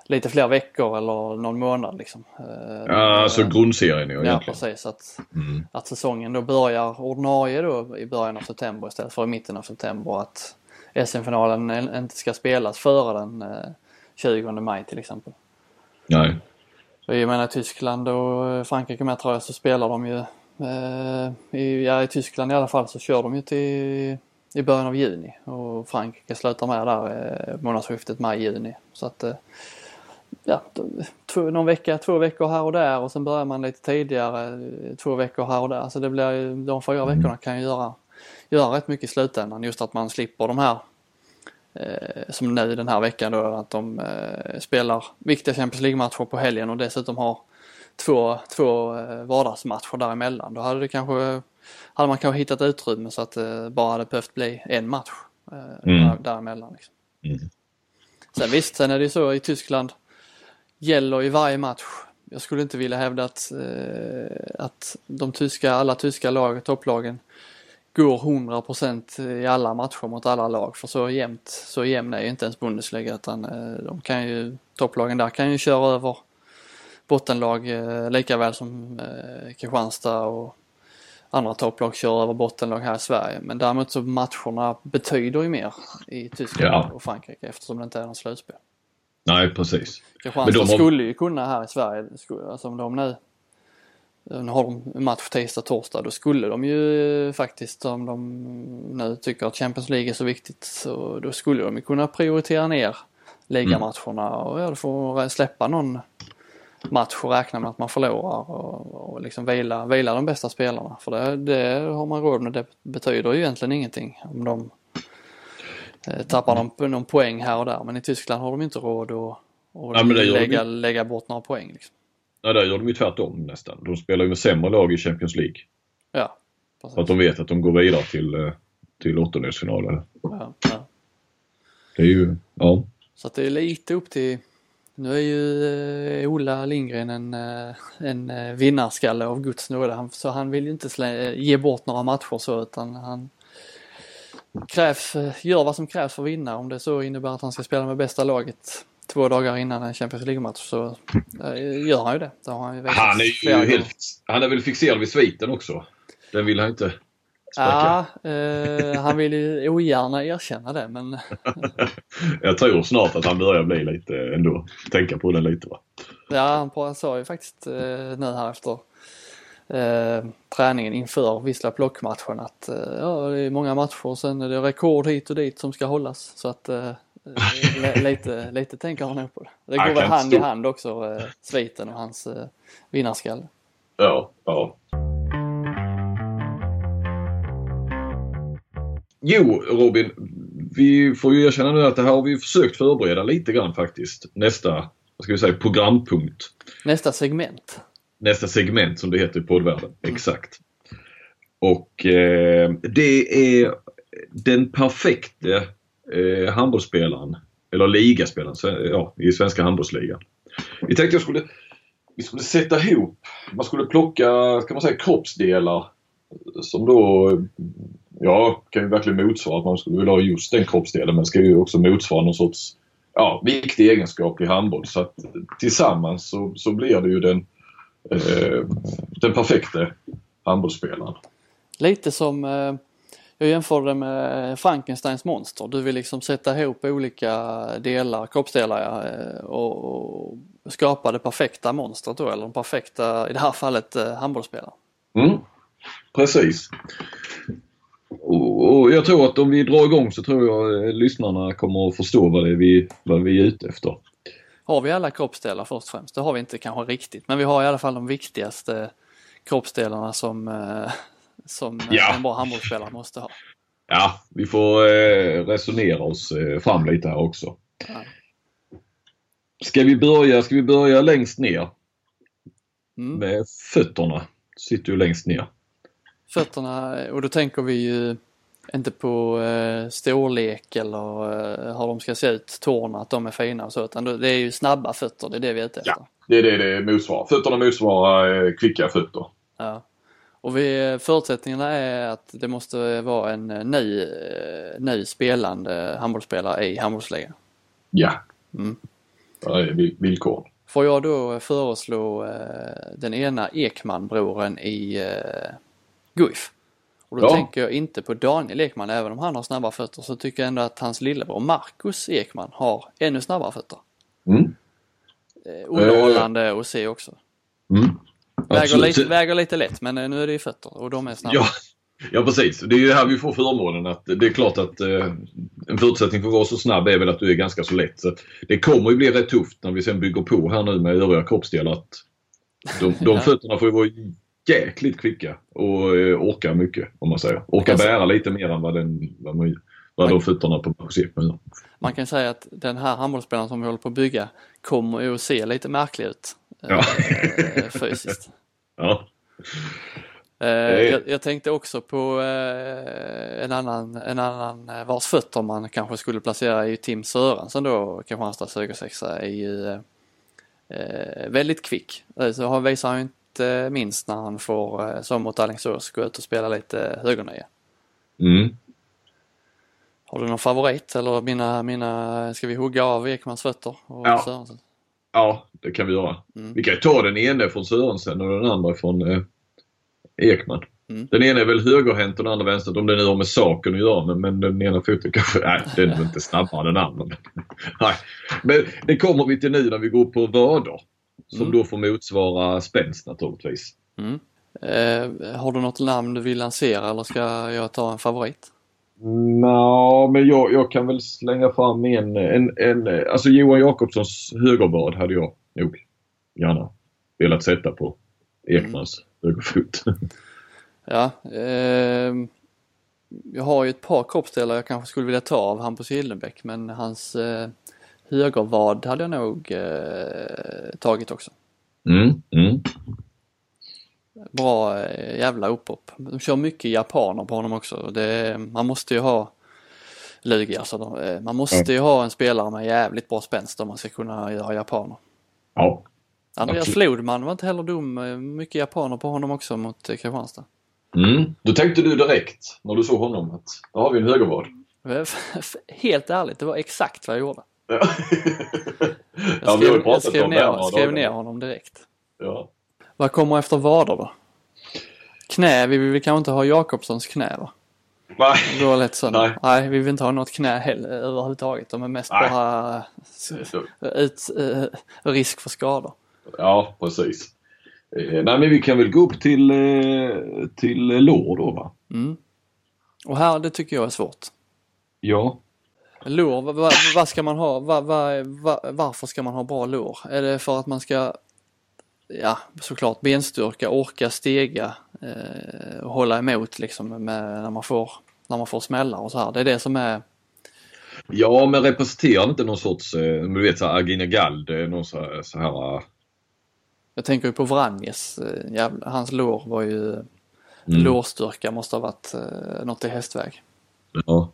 Speaker 2: lite fler veckor eller någon månad liksom. Eh,
Speaker 1: Ja, alltså
Speaker 2: eh,
Speaker 1: grundserien ja,
Speaker 2: Ja
Speaker 1: egentligen.
Speaker 2: precis, att,
Speaker 1: Mm.
Speaker 2: att säsongen då börjar ordinarie då i början av september istället för i mitten av september. Att SM-finalen en- inte ska spelas före den eh, 20 maj till exempel.
Speaker 1: Nej.
Speaker 2: Så jag menar Tyskland och Frankrike med tror jag så spelar de ju eh, i, ja, i Tyskland i alla fall så kör de ju till i början av juni och Frankrike slutar med där eh, månadsskiftet maj-juni. Så att eh, ja, två, någon vecka, två veckor här och där och sen börjar man lite tidigare, eh, två veckor här och där. Så det blir ju, de fyra veckorna kan ju göra, göra rätt mycket i slutändan just att man slipper de här eh, som nu den här veckan då att de eh, spelar viktiga Champions League-matcher på helgen och dessutom har två, två eh, vardagsmatcher däremellan. Då hade det kanske, hade man kanske hittat utrymme så att det bara hade behövt bli en match eh,
Speaker 1: Mm.
Speaker 2: där, däremellan. Liksom.
Speaker 1: Mm.
Speaker 2: Sen visst, sen är det ju så i Tyskland gäller i varje match. Jag skulle inte vilja hävda att, eh, att de tyska, alla tyska lag, topplagen går 100% i alla matcher mot alla lag. För så jämnt, så jämn är ju inte ens Bundesliga utan de kan ju, topplagen där kan ju köra över bottenlag eh, lika väl som eh, Kristianstad och andra topplag kör över bottenlag här i Sverige. Men däremot så matcherna betyder ju mer i Tyskland
Speaker 1: Ja.
Speaker 2: och Frankrike eftersom det inte är någon slutspel.
Speaker 1: Nej, precis.
Speaker 2: Kristianstad
Speaker 1: har-
Speaker 2: skulle ju kunna här i Sverige, alltså om de nu nu har de match tisdag, torsdag, då skulle de ju faktiskt om de nu tycker att Champions League är så viktigt så då skulle de ju kunna prioritera ner ligamatcherna och ja, då får släppa någon match och räkna med att man förlorar och, och liksom vila, vila de bästa spelarna. För det, det har man råd med, det betyder ju egentligen ingenting om de eh, tappar någon, någon poäng här och där. Men i Tyskland har de inte råd att, att
Speaker 1: det gör de
Speaker 2: lägga, lägga bort några poäng. Liksom.
Speaker 1: Nej, där gör de ju tvärtom nästan. De spelar ju med sämre lag i Champions League.
Speaker 2: Ja,
Speaker 1: För att
Speaker 2: precis.
Speaker 1: de vet att de går vidare till, eh, till åttondelsfinalen.
Speaker 2: Ja, ja.
Speaker 1: Det är ju, ja.
Speaker 2: Så att det är lite upp till nu är ju eh, Ola Lindgren en, eh, en eh, vinnarskalle av Guds nåde. Så han vill ju inte slä, ge bort några matcher så utan han krävs, gör vad som krävs för att vinna. Om det så innebär att han ska spela med bästa laget två dagar innan en Champions League-match så gör han ju det. det han, ju
Speaker 1: Han är ju helt, han är väl fixerad vid sviten också. Den vill han inte
Speaker 2: Ja, eh, han vill ju ogärna erkänna det men
Speaker 1: Jag tror snart att han börjar bli lite ändå, tänka på det lite va.
Speaker 2: Ja, han sa ju faktiskt eh, nu här efter eh, träningen inför Vissla Plock-matchen att eh, ja, det är många matcher och sen är det rekord hit och dit som ska hållas. Så att eh, li- lite, lite tänker han nog på det. Det går väl hand i
Speaker 1: stå-
Speaker 2: hand också, eh, sviten och hans eh, vinnarskalle.
Speaker 1: Ja, ja. Jo, Robin. Vi får ju erkänna nu att det här har vi försökt förbereda lite grann faktiskt. Nästa, vad ska vi säga, programpunkt.
Speaker 2: Nästa segment.
Speaker 1: Nästa segment som det heter i poddvärlden. Exakt. Och eh, det är den perfekte eh, handbollsspelaren, eller ligaspelaren, ja, i svenska handbollsligan. Vi tänkte jag skulle, vi skulle sätta ihop, man skulle plocka, ska man säga kroppsdelar som då, ja, kan ju verkligen motsvara att man skulle vilja ha just den kroppsdelen men ska ju också motsvara någon sorts ja, viktig egenskap i handboll. Så att tillsammans så, så blir det ju den, eh, den perfekta handbollsspelaren.
Speaker 2: Lite som eh, jag jämför det med Frankensteins monster. Du vill liksom sätta ihop olika delar, kroppsdelar eh, och, och skapa det perfekta monstret då, eller den perfekta, i det här fallet, eh, handbollsspelaren.
Speaker 1: Mm. Precis. Och, och, jag tror att om vi drar igång så tror jag eh, lyssnarna kommer att förstå vad det är vi, vad vi är ute efter.
Speaker 2: Har vi alla kroppsdelar först och främst? Det har vi inte kanske riktigt, men vi har i alla fall de viktigaste kroppsdelarna som, eh, som ja. en bra handbollsspelare måste ha.
Speaker 1: Ja, vi får eh, resonera oss fram lite här också. Ja. Ska vi börja, ska vi börja längst ner? Mm. Med fötterna. Sitter ju längst ner
Speaker 2: fötterna och då tänker vi ju inte på eh, storlek eller eh, hur de ska se ut, tårna, att de är fina och så utan det är ju snabba fötter, det är det vi är ute efter. Ja,
Speaker 1: det är det det motsvarar. Fötterna motsvarar eh, kvicka fötter.
Speaker 2: Ja. Och vi, förutsättningarna är att det måste vara en eh, ny, eh, ny spelande handbollsspelare i handbollsligan.
Speaker 1: Ja, mm. det är villkoren.
Speaker 2: Får jag då föreslå eh, den ena Ekman-broren i Guif. Och då ja. tänker jag inte på Daniel Ekman, även om han har snabba fötter så tycker jag ändå att hans lillebror Marcus Ekman har ännu snabbare fötter. Mm. Eh, underhållande att se också. Mm. Väger, lite, väger lite lätt men eh, nu är det ju fötter och de är snabba.
Speaker 1: Ja. Ja precis, det är ju här vi får förmånen att det är klart att eh, en förutsättning för att vara så snabb är väl att du är ganska så lätt. Så det kommer ju bli rätt tufft när vi sen bygger på här nu med övriga kroppsdelar. Att de, de fötterna får ju vara jäkligt kvicka och eh, orkar mycket om man säger. Orkar bära lite mer än vad, den, vad, man, vad de fötterna på Marcus gör.
Speaker 2: Man kan säga att den här handbollsspelaren som vi håller på att bygga kommer ju att se lite märklig ut ja. eh, fysiskt.
Speaker 1: ja.
Speaker 2: Eh, jag, jag, tänkte också på eh, en annan, en annan eh, vars fötter man kanske skulle placera i Tim Sörensson då, Kristianstads högersexa, är ju eh, väldigt kvick. Så han visar han inte minst när han får, eh, som mot Alingsås, gå ut och spela lite högernia. Mm. Har du någon favorit eller mina, mina, ska vi hugga av Ekmans fötter? Och
Speaker 1: ja. Sörensen? ja, det kan vi göra. Mm. Vi kan ju ta den ene från Sörensen och den andra från eh, Ekman. Mm. Den ena är väl högerhänt och den andra vänster om det nu har med saken att göra. Men, men den ena foten kanske, nej den är inte snabbare än den andra. nej. Men det kommer vi till nu när vi går på vader. Som mm. då får motsvara spänst naturligtvis. Mm.
Speaker 2: Eh, har du något namn du vill lansera eller ska jag ta en favorit?
Speaker 1: Nå, men jag, jag kan väl slänga fram en, en, en alltså Johan Jakobssons högerbad hade jag nog gärna velat sätta på Ekmans mm. högerfot.
Speaker 2: ja, eh, jag har ju ett par kroppsdelar jag kanske skulle vilja ta av Hampus Hildenbäck men hans eh, högervad hade jag nog eh, tagit också. Mm, mm. Bra eh, jävla upphopp. De kör mycket japaner på honom också. Det, man måste ju ha Lugi alltså. Eh, man måste ju ha en spelare med jävligt bra spänst om man ska kunna göra japaner.
Speaker 1: Ja.
Speaker 2: Andreas absolut. Flodman var inte heller dum. Eh, mycket japaner på honom också mot Kristianstad.
Speaker 1: Mm. Då tänkte du direkt när du såg honom att då har vi en högervad.
Speaker 2: Helt ärligt, det var exakt vad jag gjorde.
Speaker 1: Ja.
Speaker 2: jag skrev, jag skrev, ner, skrev ner honom direkt.
Speaker 1: Ja.
Speaker 2: Vad kommer efter vader då? Knä, vi vill kanske inte ha Jakobssons knä va?
Speaker 1: Nej.
Speaker 2: Det lätt så. Nej. Nej, vi vill inte ha något knä heller, överhuvudtaget. De är mest Nej. bara ut, uh, risk för skador.
Speaker 1: Ja, precis. Eh, nej men vi kan väl gå upp till, eh, till lår då va?
Speaker 2: Mm. Och här, det tycker jag är svårt.
Speaker 1: Ja.
Speaker 2: Lår, vad, ska man ha? Vad, varför ska man ha bra lår? Är det för att man ska, ja såklart benstyrka, orka stega eh, och hålla emot liksom med, när, man får, när man får smällar och så här. Det är det som är
Speaker 1: Ja, men representerar inte någon sorts, eh, du vet så här, Agina Gald, någon så här, så här eh,
Speaker 2: Jag tänker ju på Vranjes, eh, jävla, hans lår var ju, mm. lårstyrka måste ha varit något i hästväg.
Speaker 1: Ja.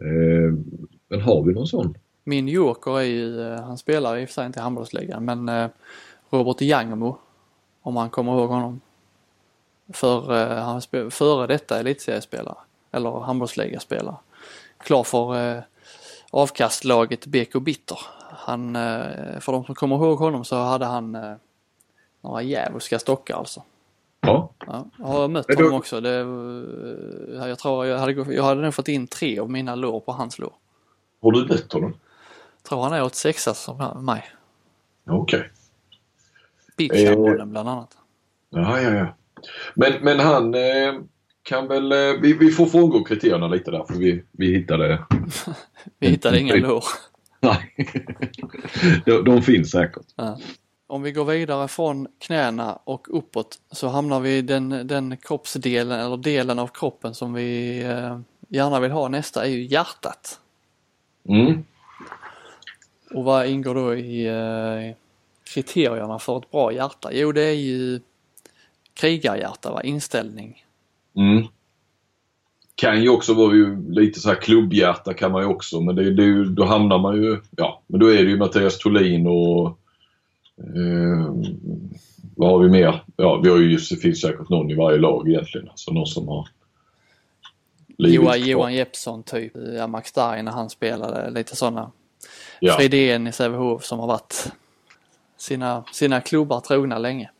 Speaker 1: Eh, men har vi någon sån?
Speaker 2: Min joker är ju, eh, han spelar i och för sig inte i handbollsligan, men eh, Robert Jangmo. Om man kommer ihåg honom. För, eh, han spel, före detta elitseriespelare. Eller handbollsligaspelare. Klar för eh, avkastlaget BK Bitter. Han, eh, för de som kommer ihåg honom så hade han eh, några djävulska stockar alltså.
Speaker 1: Ja.
Speaker 2: Ja, jag har mött
Speaker 1: då-
Speaker 2: honom också. Det, eh, jag tror jag hade, jag hade nog fått in tre av mina lår på hans lår.
Speaker 1: Har du mött honom?
Speaker 2: Tror han är 86 som mig.
Speaker 1: Okej.
Speaker 2: Beachhandbollen bland annat.
Speaker 1: Ja, ja, ja. Men, men han eh, kan väl... Eh, vi, vi får frångå kriterierna lite där för vi, vi hittade...
Speaker 2: Vi hittade inga lår.
Speaker 1: Nej. de, de finns säkert.
Speaker 2: Ja. Om vi går vidare från knäna och uppåt så hamnar vi i den, den kroppsdelen eller delen av kroppen som vi eh, gärna vill ha nästa är ju hjärtat.
Speaker 1: Mm.
Speaker 2: Och vad ingår då i eh, kriterierna för ett bra hjärta? Jo det är ju krigarhjärta, va? inställning.
Speaker 1: Mm. Kan ju också vara ju lite så här klubbhjärta kan man ju också men det, det, då hamnar man ju... Ja, men då är det ju Mattias Thulin och... Eh, vad har vi mer? Ja, vi har ju, finns säkert någon i varje lag egentligen. Alltså någon som har...
Speaker 2: Johan. Johan Jeppsson typ, ja, Max Starr när han spelade, lite sådana.
Speaker 1: Ja.
Speaker 2: Fridén i Sävehof som har varit sina, sina klubbar trogna länge.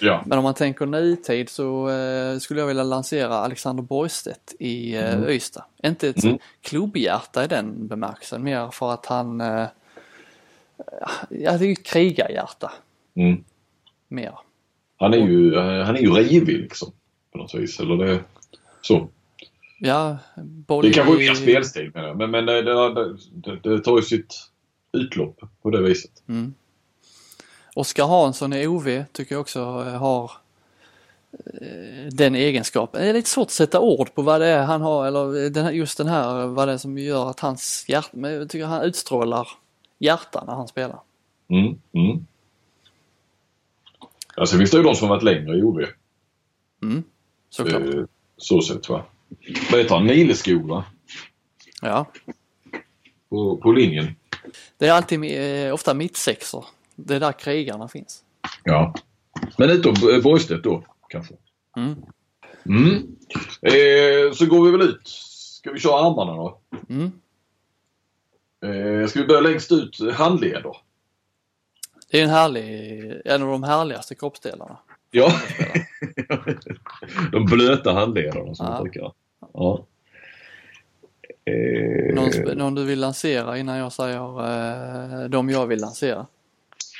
Speaker 1: Ja.
Speaker 2: Men om man tänker nutid så eh, skulle jag vilja lansera Alexander Borgstedt i eh,
Speaker 1: Mm.
Speaker 2: Ystad. Inte ett
Speaker 1: Mm.
Speaker 2: klubbhjärta i den bemärkelsen, mer för att han, eh, ja det är ju ett krigarhjärta
Speaker 1: Mm.
Speaker 2: mer.
Speaker 1: Han är ju, eh, han är ju rivig liksom. På något vis. Eller det, så.
Speaker 2: Ja, boll
Speaker 1: Det kanske är mer spelstil med det. Men, men det, det, det, det tar ju sitt utlopp på det viset.
Speaker 2: Mm. Oskar Hansson i OV tycker jag också eh, har eh, den egenskapen. Det är lite svårt att sätta ord på vad det är han har eller den här, just den här vad det är som gör att hans hjärta, men jag tycker han utstrålar hjärta när han spelar.
Speaker 1: Mm. Mm. Alltså finns det ju de som har varit längre i OV.
Speaker 2: Mm. Såklart.
Speaker 1: Eh, Så sett va. Vad heter han? Nileskog va?
Speaker 2: Ja.
Speaker 1: På, på linjen.
Speaker 2: Det är alltid eh, ofta mittsexor. Det är där krigarna finns.
Speaker 1: Ja. Men utom eh, Borgstedt då kanske.
Speaker 2: Mm.
Speaker 1: Mm. Eh, så går vi väl ut. Ska vi köra armarna då?
Speaker 2: Mm.
Speaker 1: Eh, ska vi börja längst ut? Handleder.
Speaker 2: Det är en härlig, en av de härligaste kroppsdelarna.
Speaker 1: Ja. De blöta handlederna som
Speaker 2: Ja.
Speaker 1: man brukar. Ja. Eh,
Speaker 2: Någon, någon du vill lansera innan jag säger eh, de jag vill lansera?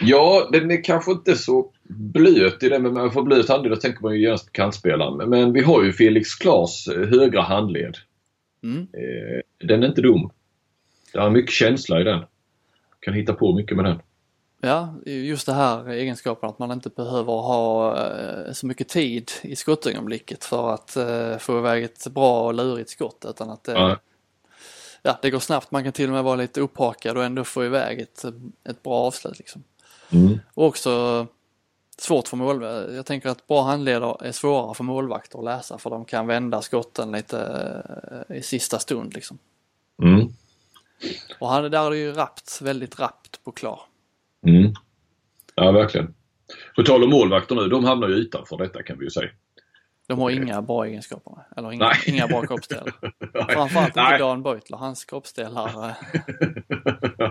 Speaker 1: Ja, den är kanske inte så blöt i det, men man får blöt handled då tänker man ju genast på kantspelaren. Men- Men vi har ju Felix Klas eh, högra handled.
Speaker 2: Mm.
Speaker 1: Eh, Den är inte dum. Det är mycket känsla i den. Kan hitta på mycket med den.
Speaker 2: Ja, just det här egenskapen att man inte behöver ha eh, så mycket tid i skottögonblicket för att eh, få iväg ett bra och lurigt skott utan att det,
Speaker 1: Ja.
Speaker 2: ja, det går snabbt. Man kan till och med vara lite upphakad och ändå få iväg ett, ett bra avslut. Liksom.
Speaker 1: Mm.
Speaker 2: Och också svårt för målvakter. Jag tänker att bra handleder är svårare för målvakter att läsa för de kan vända skotten lite eh, i sista stund. Liksom.
Speaker 1: Mm.
Speaker 2: Och han, där är ju rappt, väldigt rappt på klar.
Speaker 1: Mm. Ja, verkligen. På tal om målvakter nu, de hamnar ju utanför detta kan vi ju säga.
Speaker 2: De har inga bra egenskaper, eller inga,
Speaker 1: Nej.
Speaker 2: inga bra kroppsdelar. Framförallt inte. Dan Beutler, hans kroppsdelar. eh,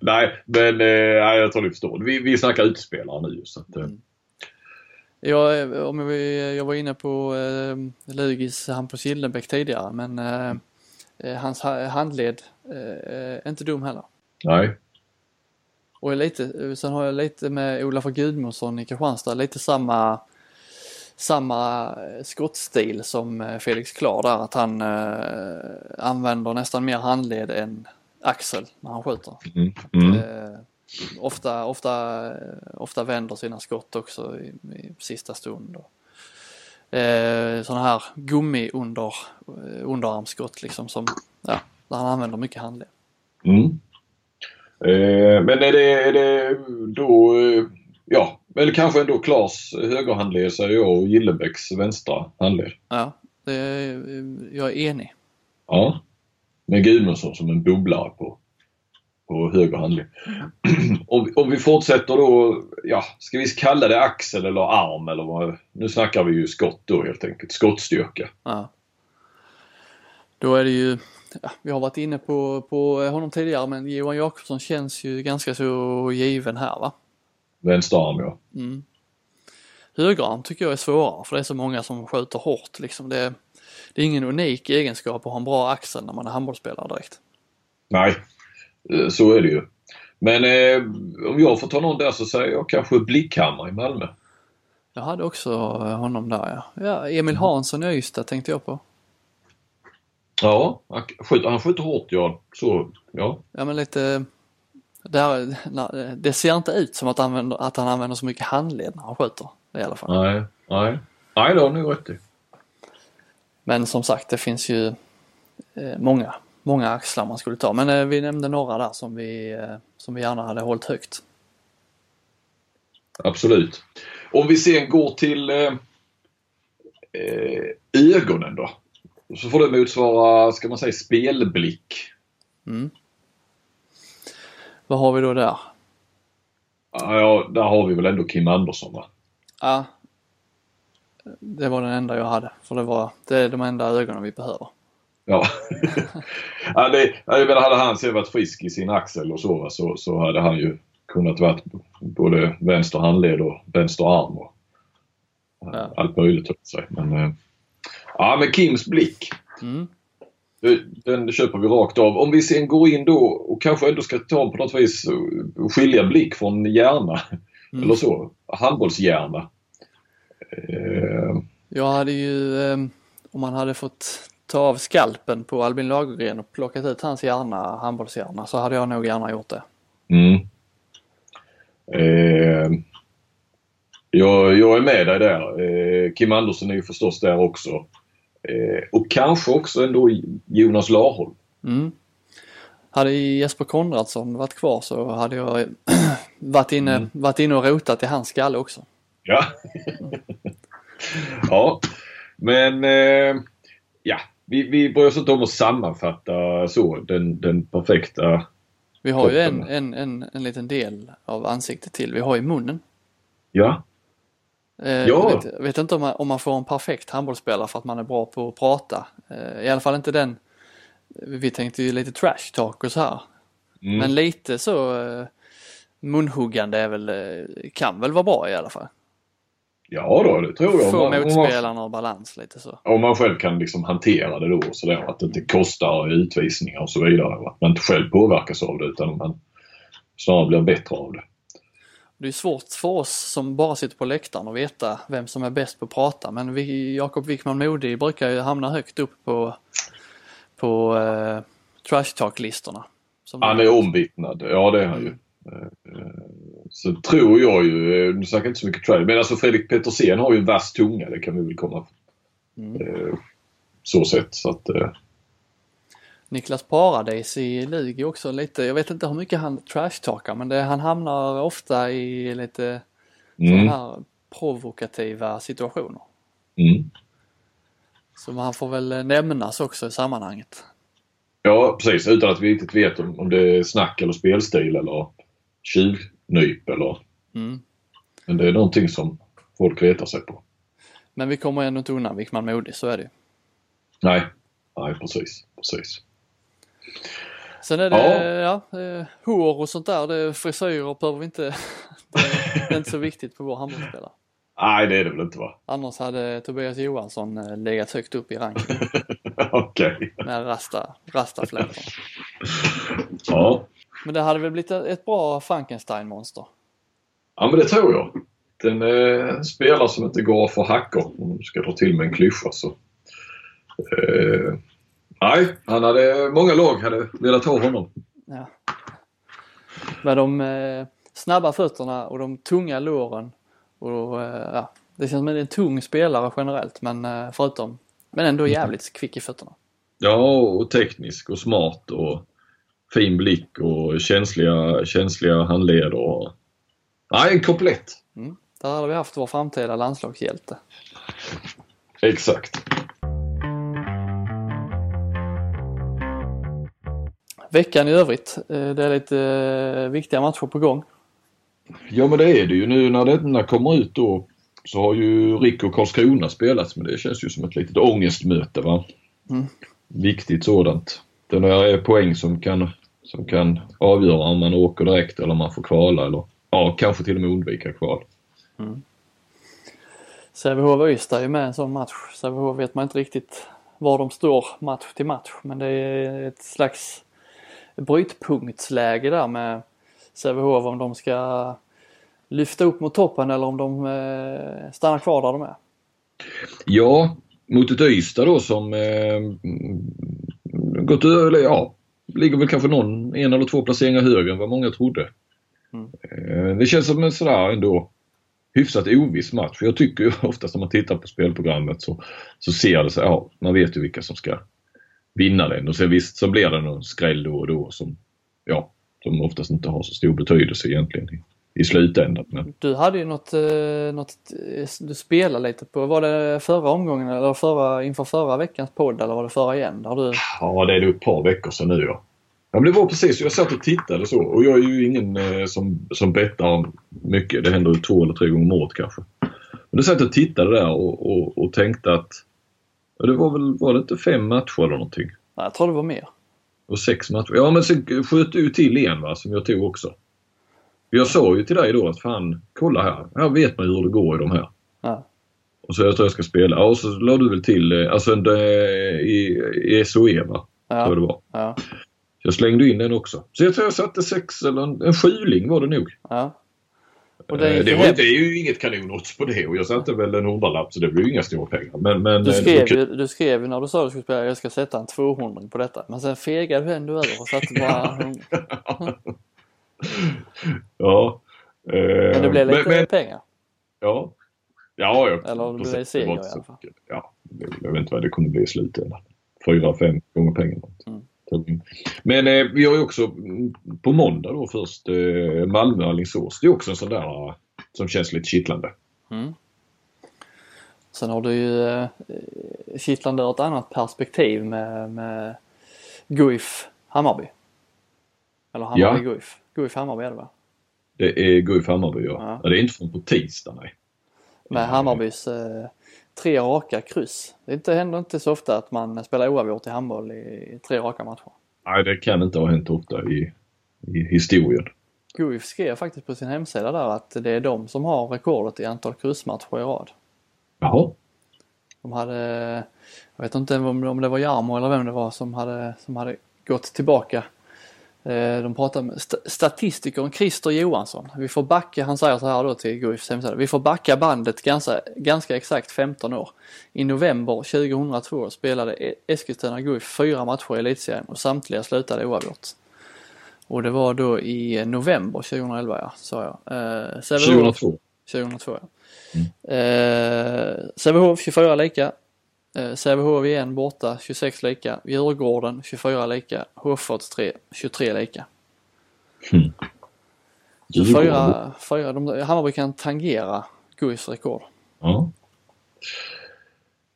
Speaker 1: Nej, men eh, ja, jag tror ni förstår. Vi, vi snackar utspelare nu. Så att, eh,
Speaker 2: Mm. Jag, eh, om vi, jag var inne på eh, Lugis Hampus Gildenbäck tidigare men eh, eh, hans ha- handled eh, är inte dum heller.
Speaker 1: Nej.
Speaker 2: Och är lite, sen har jag lite med Olof Gudmundsson i Kristianstad, lite samma samma eh, skottstil som eh, Felix Klar där, att han eh, använder nästan mer handled än axel när han skjuter.
Speaker 1: Mm. Mm.
Speaker 2: Eh, ofta, ofta, eh, ofta vänder sina skott också i, i sista stund. Och, eh, sådana här gummi under, eh, underarmsskott liksom som, ja, där han använder mycket handled.
Speaker 1: Mm. Eh, men är det, är det då, eh, ja, eller kanske ändå Klas högerhandled säger jag och Gillebäcks vänstra handled.
Speaker 2: Ja, Det jag är enig.
Speaker 1: Ja. Med Gudmundsson som en bubblare på, på höger om, vi- om vi fortsätter då, ja, ska vi kalla det axel eller arm eller vad? Nu snackar vi ju skott då helt enkelt. Skottstyrka.
Speaker 2: Ja. Då är det ju, ja, vi har varit inne på, på honom tidigare men Johan Jakobsson känns ju ganska så given här va?
Speaker 1: Vänsterarm ja.
Speaker 2: Mm. Högerarm tycker jag är svårare för det är så många som skjuter hårt liksom. Det, det är ingen unik egenskap att ha en bra axel när man är handbollsspelare direkt.
Speaker 1: Nej, så är det ju. Men eh, om jag får ta någon där så säger jag kanske Blickhammar i Malmö.
Speaker 2: Jag hade också eh, honom där ja. ja Emil Hansson i Ystad tänkte jag på.
Speaker 1: Ja, han skjuter, han skjuter hårt ja. Så, ja.
Speaker 2: Ja men lite, där, na- det ser inte ut som att, använder, att han använder så mycket handled när han skjuter i alla fall.
Speaker 1: Nej, nej. Nej, det har ni rätt i.
Speaker 2: Men som sagt det finns ju eh, många, många axlar man skulle ta. Men eh, vi nämnde några där som vi, eh, som vi gärna hade hållit högt.
Speaker 1: Absolut. Om vi sen går till eh, eh, ögonen då. Så får det motsvara, ska man säga, spelblick.
Speaker 2: Mm. Vad har vi då där?
Speaker 1: Ja, ja, där har vi väl ändå Kim Andersson va?
Speaker 2: Ja, det var den enda jag hade. För det, var, det är de enda ögonen vi behöver.
Speaker 1: Ja. ja, det, jag menar, hade han varit frisk i sin axel och så, så, så hade han ju kunnat varit både vänster handled och vänster arm och
Speaker 2: Ja.
Speaker 1: allt möjligt. höll säga. Men, eh, ja, men Kims blick.
Speaker 2: Mm.
Speaker 1: Den köper vi rakt av. Om vi sen går in då och kanske ändå ska ta på något vis och skilja blick från hjärna.
Speaker 2: Mm.
Speaker 1: Eller så. Handbollshjärna. Eh,
Speaker 2: Jag hade ju, eh, om man hade fått ta av skalpen på Albin Lagergren och plockat ut hans hjärna, handbollshjärna, så hade jag nog gärna gjort det.
Speaker 1: mm. eh, jag, jag är med dig där. Eh, Kim Andersson är ju förstås där också. Eh, och kanske också ändå Jonas Larholm.
Speaker 2: Mm. Hade Jesper Konradsson varit kvar så hade jag varit inne, varit inne och rotat i hans skalle också.
Speaker 1: Ja. ja. Men eh, ja, vi, vi bryr oss inte om att sammanfatta så den, den perfekta.
Speaker 2: Vi har ju en, en, en, en liten del av ansiktet till. Vi har ju munnen.
Speaker 1: Ja.
Speaker 2: Eh,
Speaker 1: Ja.
Speaker 2: Jag vet, vet inte om man, om man får en perfekt handbollsspelare för att man är bra på att prata. Eh, I alla fall inte den. Vi tänkte ju lite trash talk och så här.
Speaker 1: Mm.
Speaker 2: Men lite så eh, munhuggande är väl, eh, kan väl vara bra i alla fall.
Speaker 1: Ja då, det tror jag.
Speaker 2: Få motspelarna och balans lite så.
Speaker 1: om man själv kan liksom hantera det då sådär. Att det inte kostar utvisningar och så vidare. Att man inte själv påverkas av det utan man snarare blir bättre av det.
Speaker 2: Det är svårt för oss som bara sitter på läktaren och veta vem som är bäst på att prata. Men vi, Jakob Wickman Modig brukar ju hamna högt upp på, på eh, trash talk-listorna.
Speaker 1: Han är omvittnad. Ja det är han ju. Eh, Så tror jag ju, eh, nu snackar jag inte så mycket trash, men alltså Fredrik Petersen har ju en vass tunga. Det kan vi väl komma
Speaker 2: Mm.
Speaker 1: eh, så sett. Så att, eh,
Speaker 2: Niklas Paradis i Lugi också lite, jag vet inte hur mycket han trash-talkar men det, han hamnar ofta i lite
Speaker 1: mm,
Speaker 2: sådana här provokativa situationer.
Speaker 1: mm.
Speaker 2: Så han får väl eh, nämnas också i sammanhanget.
Speaker 1: Ja precis, utan att vi riktigt vet om, om det är snack eller spelstil eller tjuvnyp eller...
Speaker 2: Mm.
Speaker 1: Men det är någonting som folk retar sig på.
Speaker 2: Men vi kommer ändå inte undan Wickman Modig, så är det.
Speaker 1: Nej, nej precis, precis.
Speaker 2: Sen är det, ja, eh, hår och sånt där, det, frisyrer behöver vi inte, det, det är inte så viktigt på vår handbollsspelare.
Speaker 1: Nej det är det väl inte va?
Speaker 2: Annars hade Tobias Johansson eh, legat högt upp i ranken
Speaker 1: Okej.
Speaker 2: med rasta, rastaflätor.
Speaker 1: Ja.
Speaker 2: Men det hade väl blivit ett bra Frankenstein-monster.
Speaker 1: ja, men det tror jag. Den eh, spelar som inte går för hackor om du ska dra till med en klyscha så. Eh, nej, han hade, många lag hade velat ha honom.
Speaker 2: Ja. Med de eh, snabba fötterna och de tunga låren. Och, eh, ja, det känns som en tung spelare generellt men eh, förutom, men ändå jävligt kvick i fötterna.
Speaker 1: Ja, och teknisk och smart och fin blick och känsliga, känsliga handleder. Och... Nej, en komplett!
Speaker 2: Mm. Där hade vi haft vår framtida landslagshjälte.
Speaker 1: Exakt.
Speaker 2: Veckan i övrigt, eh, det är lite eh, viktiga matcher på gång.
Speaker 1: Ja men det är det ju. Nu när denna kommer ut då så har ju Rick och Karlskrona spelats men det känns ju som ett litet ångestmöte va.
Speaker 2: Mm.
Speaker 1: Viktigt sådant. Den här är poäng som kan som kan avgöra om man åker direkt eller om man får kvala eller ja, kanske till och med undvika kval.
Speaker 2: Sävehof och Ystad är ju med i en sån match. Sävehof vet man inte riktigt var de står match till match men det är ett slags brytpunktsläge där med Sävehof om de ska lyfta upp mot toppen eller om de eh, stannar kvar där de är.
Speaker 1: Ja, mot ett Ystad då som eh, gått eller ja, ligger väl kanske någon, en eller två placeringar högre än vad många trodde.
Speaker 2: Mm.
Speaker 1: Eh, det känns som en sådär ändå hyfsat oviss match. För jag tycker ju oftast när man tittar på spelprogrammet så, så ser det så ja, man vet ju vilka som ska vinna den. Och sen visst så blir det någon skräll då och då som, ja, som oftast inte har så stor betydelse egentligen i, slutändan. Men,
Speaker 2: Du hade ju något, eh, något, eh, du spelade lite på, var det förra omgången eller förra, inför förra veckans podd eller var det förra igen? Där du,
Speaker 1: ja, det är nog ett par veckor sedan nu ja. Ja, men det var precis, jag satt och tittade så och jag är ju ingen eh, som, som bettar mycket. Det händer två eller tre gånger om året kanske. Men då satt jag och tittade där och, och, och tänkte att ja, det var väl, var det inte fem matcher eller någonting?
Speaker 2: nej, jag tror det var mer.
Speaker 1: Och sex matcher. Ja men sen sköt du till en va, som jag tog också. Jag sa ju till dig då att fan, kolla här. Här vet man ju hur det går i de här.
Speaker 2: Ja.
Speaker 1: Och så jag tror jag ska spela. Ja, och så la du väl till, eh, alltså en, eh, i, i SOE va? Tror jag
Speaker 2: Ja,
Speaker 1: det var.
Speaker 2: ja,
Speaker 1: Jag slängde in den också. Så jag tror jag satte sex eller en, en skyling var det nog.
Speaker 2: ja. Och
Speaker 1: Det,
Speaker 2: det,
Speaker 1: var, det är ju inget kanonodds på det och jag satte väl en hundralapp så det blir ju inga stora pengar. Men, men
Speaker 2: Du
Speaker 1: eh,
Speaker 2: skrev, ju, du skrev ju när du sa att du skulle spela, jag ska sätta en 200 på detta. Men sen fegade du ändå över och satte bara 100.
Speaker 1: Ja. Eh,
Speaker 2: Men det blev lite
Speaker 1: men,
Speaker 2: pengar.
Speaker 1: ja. Ja, ja.
Speaker 2: Eller det blev seger i alla fall.
Speaker 1: Ja, jag vet inte vad det kommer bli i slutändan. Fyra, fem gånger pengarna.
Speaker 2: Mm.
Speaker 1: Men eh, vi har ju också mm, på måndag då först eh, Malmö-Alingsås. Det är också en sån där eh, som känns lite kittlande.
Speaker 2: Mm. Sen har du ju eh, kittlande ur ett annat perspektiv med, med Guif Hammarby. Eller Hammarby
Speaker 1: Ja.
Speaker 2: Guif. Guif Hammarby är det va?
Speaker 1: Det är Guif Hammarby ja.
Speaker 2: Ja.
Speaker 1: Det är inte från på tisdag nej.
Speaker 2: Med Hammarbys eh, tre raka kryss. Det inte, händer inte så ofta att man spelar oavgjort i handboll i, i tre raka matcher.
Speaker 1: Nej, det kan inte ha hänt ofta i, i historien.
Speaker 2: Guif skrev faktiskt på sin hemsida där att det är de som har rekordet i antal kryssmatcher i rad.
Speaker 1: Jaha.
Speaker 2: De hade, jag vet inte om om det var Jarmo eller vem det var som hade, som hade gått tillbaka. Eh, De pratade med st- statistikern Christer Johansson. Vi får backa, han säger så här då till Guifs hemsida. Vi får backa bandet ganska, ganska exakt 15 år. I november 2002 spelade E- Eskilstuna Guif fyra matcher i elitserien och samtliga slutade oavgjort. Och det var då i november 2011 ja, sa jag. Eh, Sävehof-
Speaker 1: 2002.
Speaker 2: 2002 ja. Eh, Sävehof 24 lika. Eh, Sävehof igen borta 26 lika. Djurgården 24 lika. Hofors 3, 23 lika.
Speaker 1: Mm.
Speaker 2: Fyra, fyra, de, Hammarby kan tangera Guifs rekord.
Speaker 1: Ja.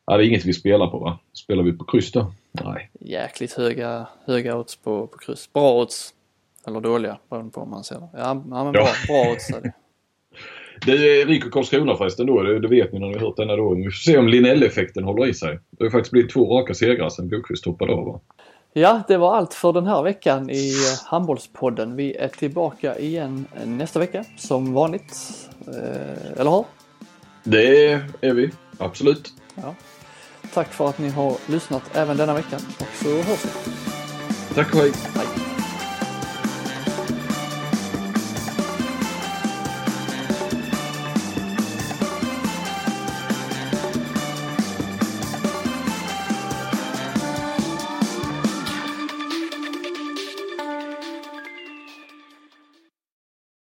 Speaker 1: ja. Det är inget vi spelar på va? Spelar vi på kryss då? Nej.
Speaker 2: Jäkligt höga, höga odds på, på kryss. Bra odds. Eller dåliga beroende på om man ser det. Ja, ja men bra,
Speaker 1: Ja.
Speaker 2: bra odds är det.
Speaker 1: Det är Rico Karlskrona förresten då. Det, det vet ni när ni har hört denna då. Vi får se om Linell-effekten håller i sig. Det har faktiskt blivit två raka segrar sen Blomqvist hoppade av?
Speaker 2: Ja, det var allt för den här veckan i Handbollspodden. Vi är tillbaka igen nästa vecka som vanligt. Eh, eller hur?
Speaker 1: Det är vi. Absolut.
Speaker 2: Ja. Tack för att ni har lyssnat även denna veckan och så hörs vi.
Speaker 1: Tack och hej.
Speaker 2: Hej!